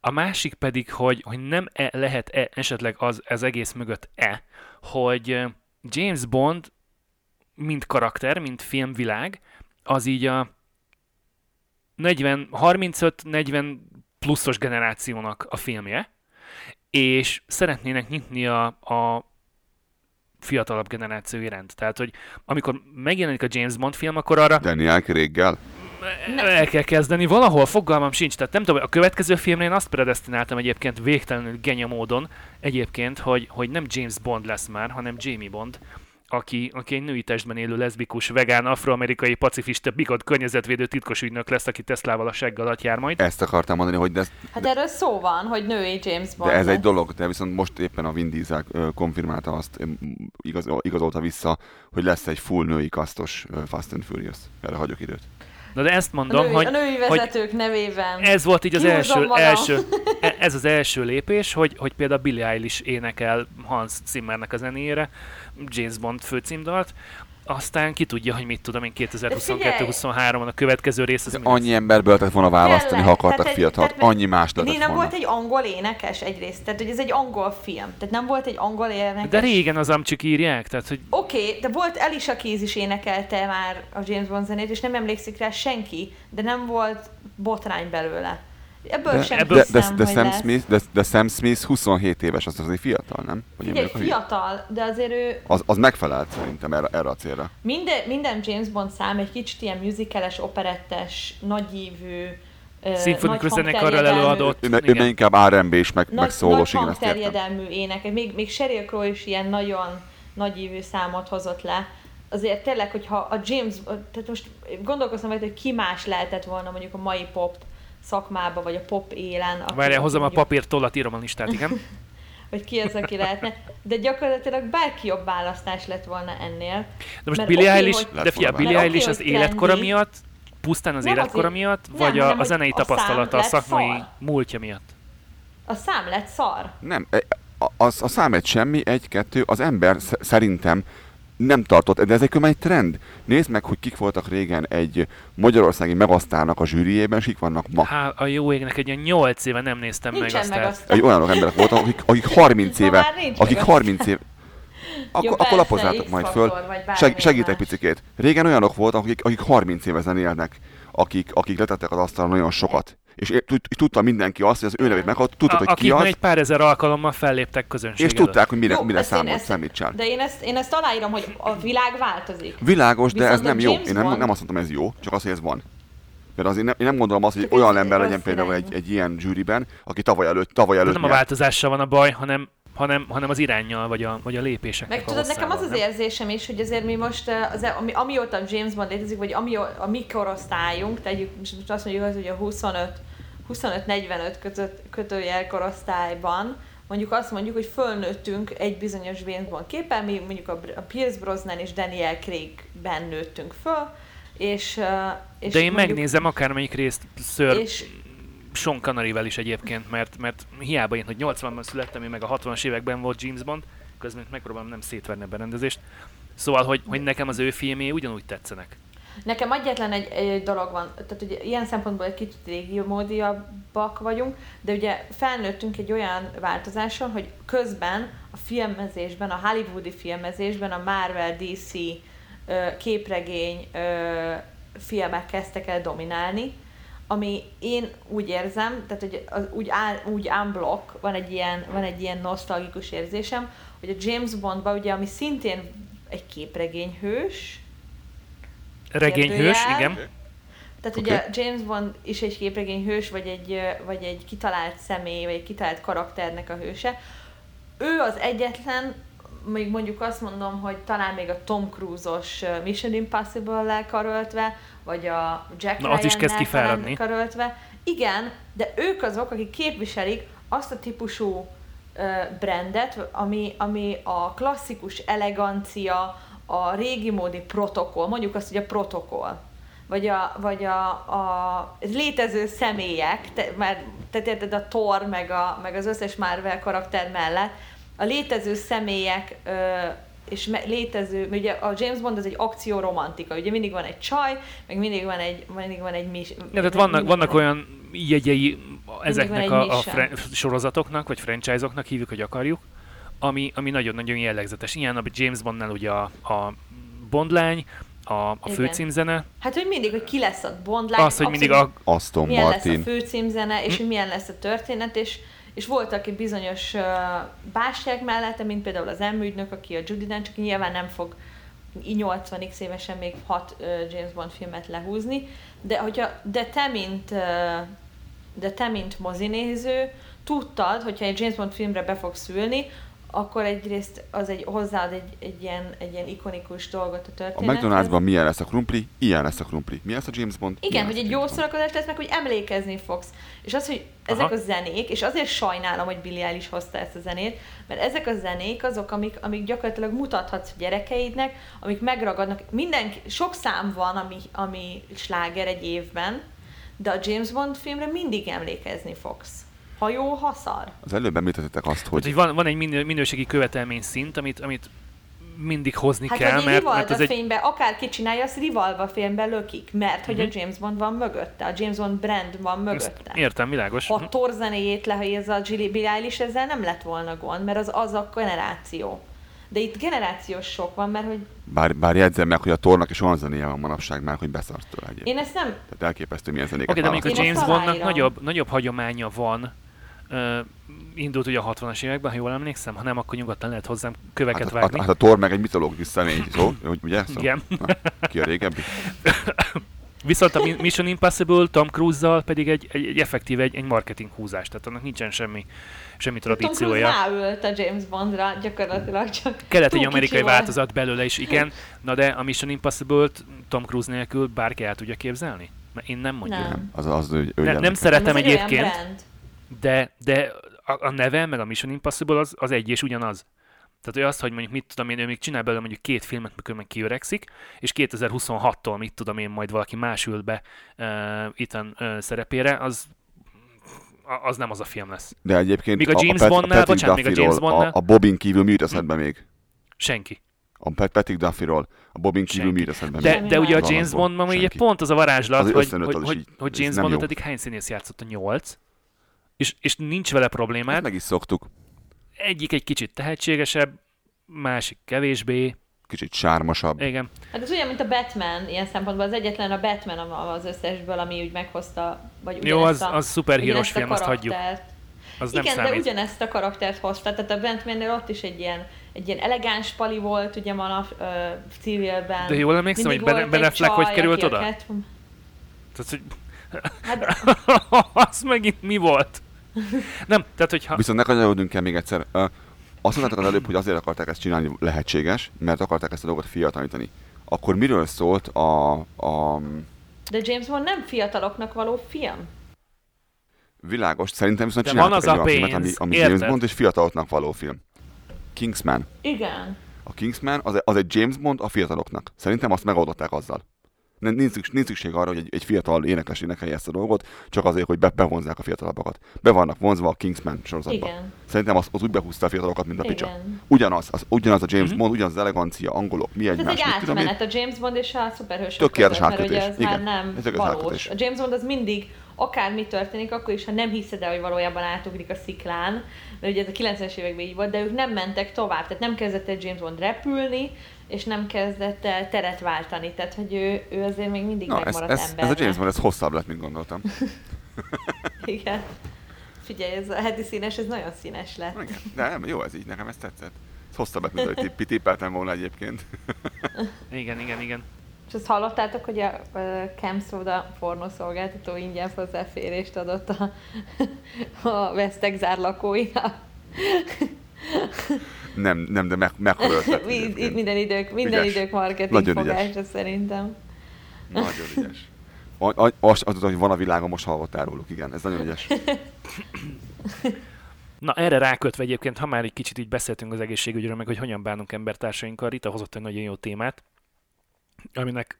A másik pedig, hogy, hogy nem -e, lehet-e esetleg az, ez egész mögött-e, hogy James Bond, mint karakter, mint filmvilág, az így a 40, 35-40 pluszos generációnak a filmje, és szeretnének nyitni a, a fiatalabb generáció iránt. Tehát, hogy amikor megjelenik a James Bond film, akkor arra Daniel Craig-gel? el kell kezdeni valahol, fogalmam sincs. Tehát nem tudom, a következő filmnél én azt predestináltam egyébként végtelenül genya módon, egyébként, hogy, hogy nem James Bond lesz már, hanem Jamie Bond, aki, aki egy női testben élő leszbikus, vegán, afroamerikai, pacifista, bigot, környezetvédő titkos ügynök lesz, aki Teslával a segg alatt jár majd. Ezt akartam mondani, hogy de, Hát erről szó van, hogy női James Bond. de ez egy dolog, de viszont most éppen a Vin Diesel konfirmálta azt, igaz, igazolta vissza, hogy lesz egy full női kasztos Fast and Furious. Erre hagyok időt. Na de ezt a mondom, női, hogy, a női hogy vezetők nevében. ez volt így az első, magam. első, e- ez az első lépés, hogy, hogy például Billie Eilish énekel Hans Zimmernek a zenéjére James Bond főcímdalt, aztán ki tudja, hogy mit tudom én 2022-23-on a következő rész az. Annyi emberből lehetett volna választani, Tényleg, ha akartak tehát fiatalt. tehát Annyi más lehetett nem volna. volt egy angol énekes egyrészt, tehát hogy ez egy angol film, tehát nem volt egy angol énekes. De régen az amcsik írják, tehát hogy Oké, okay, de volt Alicia Keys is énekelte már a James Bond zenét, és nem emlékszik rá senki, de nem volt botrány belőle. Ebből De, sem ebből- de, de, hiszem, de, hogy Sam lesz. Smith, de, de Sam Smith 27 éves, az azért fiatal, nem? Én Figyelj, fiatal, de azért ő Az, az megfelelt szerintem erre, erre a célra. minden, minden James Bond szám egy kicsit ilyen musicales, operettes, nagyívű, szimfonikus zenekarral előadott. Ő, ő inkább R&B és meg, meg szólós, igen, ezt értem. hangterjedelmű ének, még, még Sheryl Crow is ilyen nagyon nagyívű számot hozott le. Azért tényleg, hogyha a James, tehát most gondolkoztam hogy ki más lehetett volna mondjuk a mai pop szakmába, vagy a pop élen. Várjál, hozom a mondjuk- papírt, tollat, írom a listát, igen. Hogy ki az, aki lehetne. De gyakorlatilag bárki jobb választás lett volna ennél. De most Billie oké, Eilish, hogy- de fia, Billie oké, Eilish az életkora trendy. miatt, pusztán az Nem életkora azért- miatt, nem, vagy a, hanem, a zenei a szám tapasztalata, a szakmai szar. múltja miatt? A szám lett szar. Nem, e- a, az, a szám egy semmi, egy, kettő, az ember sz- szerintem nem tartott, de ez egy egy trend. Nézd meg, hogy kik voltak régen egy magyarországi megasztálnak a zsűriében, és kik vannak ma. Há, a jó égnek egy ilyen 8 éve nem néztem meg Nincsen azt. meg tehát- azt. Egy olyanok emberek voltak, akik, akik 30 Ma éve, akik meg 30 éve, akkor, Jó, akkor lapozzátok majd föl. Seg, segít egy más. picikét. Régen olyanok voltak, akik, akik 30 éve zenélnek, akik, akik letettek az asztalra nagyon sokat. És, tudta mindenki azt, hogy az ő nevét meghalt, tudtad, hogy ki az, egy pár ezer alkalommal felléptek közönség és tudták, hogy mire, Jó, mire számolt, számítsál. De én ezt, én ezt aláírom, hogy a világ változik. Világos, de ez nem jó. Én nem, nem azt mondtam, ez jó, csak az, hogy ez van. Mert azért nem, én nem gondolom azt, hogy Csak olyan ember legyen például egy, egy ilyen zsűriben, aki tavaly előtt, tavaly előtt nem a változással van a baj, hanem, hanem, hanem az irányjal, vagy a, vagy a lépéseknek Meg a tudod, nekem az az nem? érzésem is, hogy azért mi most, eh, az, ami, amióta James Bond létezik, vagy ami, a mi korosztályunk, tegyük, most most azt mondjuk, hogy a 25 25-45 között, kötőjel korosztályban, mondjuk azt mondjuk, hogy fölnőttünk egy bizonyos James Bond képen, mi mondjuk a, a Pierce Brosnan és Daniel Craigben nőttünk föl, és, és De én mondjuk, megnézem akármelyik részt Sir és Sean Connery-vel is egyébként, mert, mert hiába én, hogy 80-ban születtem, én meg a 60-as években volt James Bond, közben megpróbálom nem szétverni a berendezést. Szóval, hogy, hogy nekem az ő filmé ugyanúgy tetszenek. Nekem egyetlen egy, egy dolog van, tehát ugye ilyen szempontból egy kicsit régiómódiabbak vagyunk, de ugye felnőttünk egy olyan változáson, hogy közben a filmezésben, a hollywoodi filmezésben a Marvel DC képregény filmek kezdtek el dominálni, ami én úgy érzem, tehát hogy az, úgy, áll, úgy unblock, van egy, ilyen, van egy ilyen nosztalgikus érzésem, hogy a James Bondban ugye, ami szintén egy képregényhős, Regényhős, igen. tehát Oké. ugye James Bond is egy képregény hős, vagy egy, vagy egy kitalált személy, vagy egy kitalált karakternek a hőse. Ő az egyetlen, még mondjuk azt mondom, hogy talán még a Tom Cruise-os Mission Impossible-lel karöltve, vagy a Jack Na, az is kezd kifáradni. karöltve. Igen, de ők azok, akik képviselik azt a típusú brandet, ami, ami a klasszikus elegancia, a régi módi protokoll, mondjuk azt, hogy a protokoll, vagy a, vagy a, a létező személyek, te, mert te érted a Thor, meg, a, meg az összes Marvel karakter mellett, a létező személyek ö, és létező, ugye a James Bond az egy akcióromantika, ugye mindig van egy csaj, meg mindig van egy, mindig van egy mis, Ja, tehát vannak, vannak olyan jegyei ezeknek a, a fre- sorozatoknak, vagy franchise-oknak hívjuk, hogy akarjuk, ami, ami nagyon-nagyon jellegzetes. Ilyen a James Bondnál ugye a, a Bondlány, a, a főcímzene, Hát, hogy mindig, hogy ki lesz a Bond lány, az, hogy mindig a, Aston milyen Martin. lesz a főcímzene, és hogy milyen lesz a történet, és, és voltak egy bizonyos uh, bástyák mellette, mint például az emügynök, aki a Judy Dench, aki nyilván nem fog így 80x évesen még hat ö, James Bond filmet lehúzni, de, hogyha, de te, mint, ö, de te, mint mozinéző, tudtad, hogyha egy James Bond filmre be fogsz ülni, akkor egyrészt az egy, hozzáad egy, egy, ilyen, egy ilyen ikonikus dolgot a A történethez. McDonald'sban milyen lesz a krumpli, ilyen lesz a krumpli. Mi lesz a James Bond? Igen, hogy egy a jó szórakozás lesz, meg hogy emlékezni fogsz. És az, hogy ezek Aha. a zenék, és azért sajnálom, hogy Billie Eilish hozta ezt a zenét, mert ezek a zenék azok, amik, amik gyakorlatilag mutathatsz a gyerekeidnek, amik megragadnak. Mindenki, sok szám van, ami, ami sláger egy évben, de a James Bond filmre mindig emlékezni fogsz. Ha jó, ha szar. Az előbb említettek azt, Hogy, hogy hogy van, van egy minő, minőségi követelmény szint, amit, amit mindig hozni Hát, kell, mert, mert ez egy... fénybe, akárki csinálja, azt Rivalva filmbe lökik, mert hogy Mhm. a James Bond van mögötte, a James Bond brand van Ezt mögötte. Értem, világos. Ha a Thor zenéjét lehelyezze a Billie Eilish, ezzel nem lett volna gond, mert az az a generáció. De itt generációs sok van, mert hogy bár, bár jegyzem meg, hogy a tornak is olyan zenéje van manapság már, hogy beszart tőle egyébként. én ezt nem... Tehát elképesztő milyen zenéket Oké, de mondjuk a ezt James Bondnak nagyobb, nagyobb hagyománya van. Indult ugye a 60-as években, ha jól emlékszem, ha nem, akkor nyugodtan lehet hozzám köveket Hát, a- vágni. hát, hát a Thor meg egy mitológikus személy, szó, hogy ugye? Szó? Igen. Na, ki a régebbi? Viszont a Mission Impossible Tom Cruise-zal pedig egy, egy, egy effektív, egy, egy marketing húzás, tehát annak nincsen semmi, semmi Tom Cruise tradíciója. ráült a James Bondra, gyakorlatilag csak Kellett egy amerikai változat belőle is, igen. Na de a Mission Impossible-t Tom Cruise nélkül bárki el tudja képzelni? Mert én nem mondjuk. Nem. Az, az, ő, ő Ne, jelent. nem szeretem olyan egyébként, brand. De, de a, a neve, meg a Mission Impossible az, az egy és ugyanaz. Tehát hogy azt, hogy mondjuk mit tudom én, ő még csinál belőle mondjuk két filmet, mikor meg kiöregszik, és 2026-tól mit tudom én, majd valaki más ül be uh, Ethan uh, szerepére, az az nem az a film lesz. De egyébként Míg a James Bondnál, bocsánat, még a James Bondnál- A, a Bobin kívül mi jut eszedbe még? Senki. A Pat- Patrick Duffyról, a Bobin kívül mi jut eszedbe De, még? de ugye a. James Bondban ugye Senki. pont az a varázslat, Az hogy, hogy, hogy, hogy James Bondot eddig hány színész játszott a nyolc, és, és nincs vele problémád. meg is szoktuk. Egyik egy kicsit tehetségesebb, másik kevésbé. Kicsit sármosabb. Igen. Hát ez olyan, mint a Batman, ilyen szempontból az egyetlen a Batman am- az összesből, ami úgy meghozta, vagy Jó, az, a, az a film, azt hagyjuk. Az nem Igen, de számít. ugyanezt a karaktert hozta, tehát a Batmannél ott is egy ilyen, egy ilyen elegáns pali volt, ugye van a uh, civilben. De jól emlékszem, hogy Ben, ben Affleck hogy került oda? Tehát, hogy Hát, az megint mi volt? Nem, tehát hogyha... Viszont ne kanyarodjunk el még egyszer. Azt mondtátok az előbb, hogy azért akarták ezt csinálni lehetséges, mert akarták ezt a dolgot fiatalítani. Akkor miről szólt a, a de James Bond nem fiataloknak való film. világos? Szerintem viszont De csináltak van az egy a olyan filmet, ami, pénz, ami érted? James Bond és fiataloknak való film. Kingsman. Igen. A Kingsman az, az egy James Bond a fiataloknak. Szerintem azt megoldották azzal. Nem- Nincs, szükség- nincs szükség arra, hogy egy, egy fiatal énekes énekelje ezt a dolgot, csak azért, hogy be, bevonzák a fiatalabbakat. Be vannak vonzva a Kingsman sorozatba. Igen. Szerintem az, az úgy behúzta a fiatalokat, mint a picsa. Igen. Ugyanaz, az, ugyanaz a James Mhm. Bond, ugyanaz az elegancia, angolok, mi Hát Ez egymás, egy mit tudom én. átmenet a James Bond és a szuperhősök Tökéletes között, mert ugye átkötés. ez már Igen. nem Ez valós. átkötés. A James Bond az mindig, akármi történik, akkor is, ha nem hiszed el, hogy valójában átugrik a sziklán, mert ugye ez a 90-es években így volt, de ők nem mentek tovább, tehát nem kezdett el James Bond repülni, és nem kezdett el teret váltani, tehát hogy ő, ő azért még mindig Na, ez, megmaradt ez, ember. ez a James Bond, ez hosszabb lett, mint gondoltam. Igen. Figyelj, ez a heti színes, ez nagyon színes lett. Igen, De nem, jó ez így, nekem ez tetszett. Ez hosszabb lett, mint ahogy tipp, tippeltem volna egyébként. Igen, igen, igen. És azt hallottátok, hogy a Camp Soda pornószolgáltató ingyen hozzáférést adott a, a Vesztek zárlakóinak. Nem, nem, de meg, ötlet. Mi- egyébként. minden idők, minden Ügyes. idők marketing Nagyon fogása szerintem. Nagyon ügyes. Azt azt tudod, hogy van a világon, most hallottál róluk, igen, ez nagyon ügyes. Na erre rákötve egyébként, ha már egy kicsit így beszéltünk az egészségügyről, meg hogy hogyan bánunk embertársainkkal, Rita hozott egy nagyon jó témát, aminek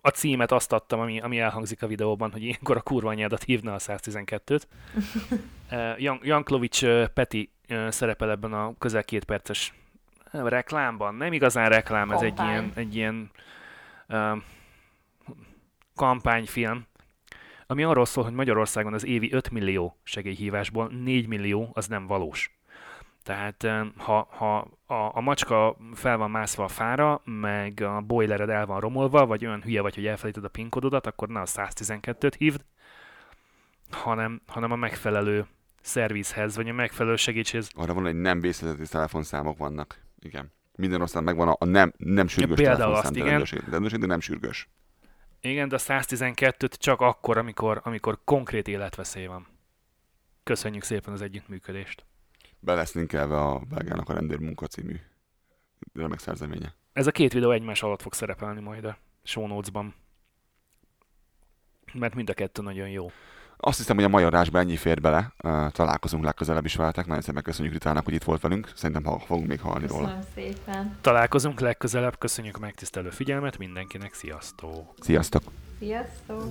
a címet azt adtam, ami, ami elhangzik a videóban, hogy ilyenkor a kurva anyádat hívna a 112-t. Uh, Jan- Janklovics uh, Peti szerepel ebben a közel két perces reklámban. Nem igazán reklám, ez egy Kampány. ilyen, egy ilyen uh, kampányfilm, ami arról szól, hogy Magyarországon az évi 5 millió segélyhívásból 4 millió az nem valós. Tehát eh, ha, ha a, a macska fel van mászva a fára, meg a boilered el van romolva, vagy olyan hülye vagy, hogy elfelejted a PIN kódodat, akkor ne a 112-t hívd, hanem, hanem a megfelelő szervizhez, vagy a megfelelő segítséghez. Arra van, hogy nem vészhelyzeti telefonszámok vannak. Igen. Minden ország megvan a, a nem, nem sürgős például telefonszám azt, igen. rendőrség, rendőrség, de nem sürgős. Igen, de a 112-t csak akkor, amikor, amikor konkrét életveszély van. Köszönjük szépen az együttműködést. Be lesz linkelve a Belgának a rendőr munka című remek szerzeménye. Ez a két videó egymás alatt fog szerepelni majd a show notes-ban. Mert mind a kettő nagyon jó. Azt hiszem, hogy a mai adásban ennyi fér bele. Találkozunk legközelebb is veletek. Nagyon szépen köszönjük Ritának, hogy itt volt velünk. Szerintem ha fogunk még hallani róla. Köszönöm szépen. Találkozunk legközelebb, köszönjük a megtisztelő figyelmet mindenkinek, sziasztok! Sziasztok! Sziasztok!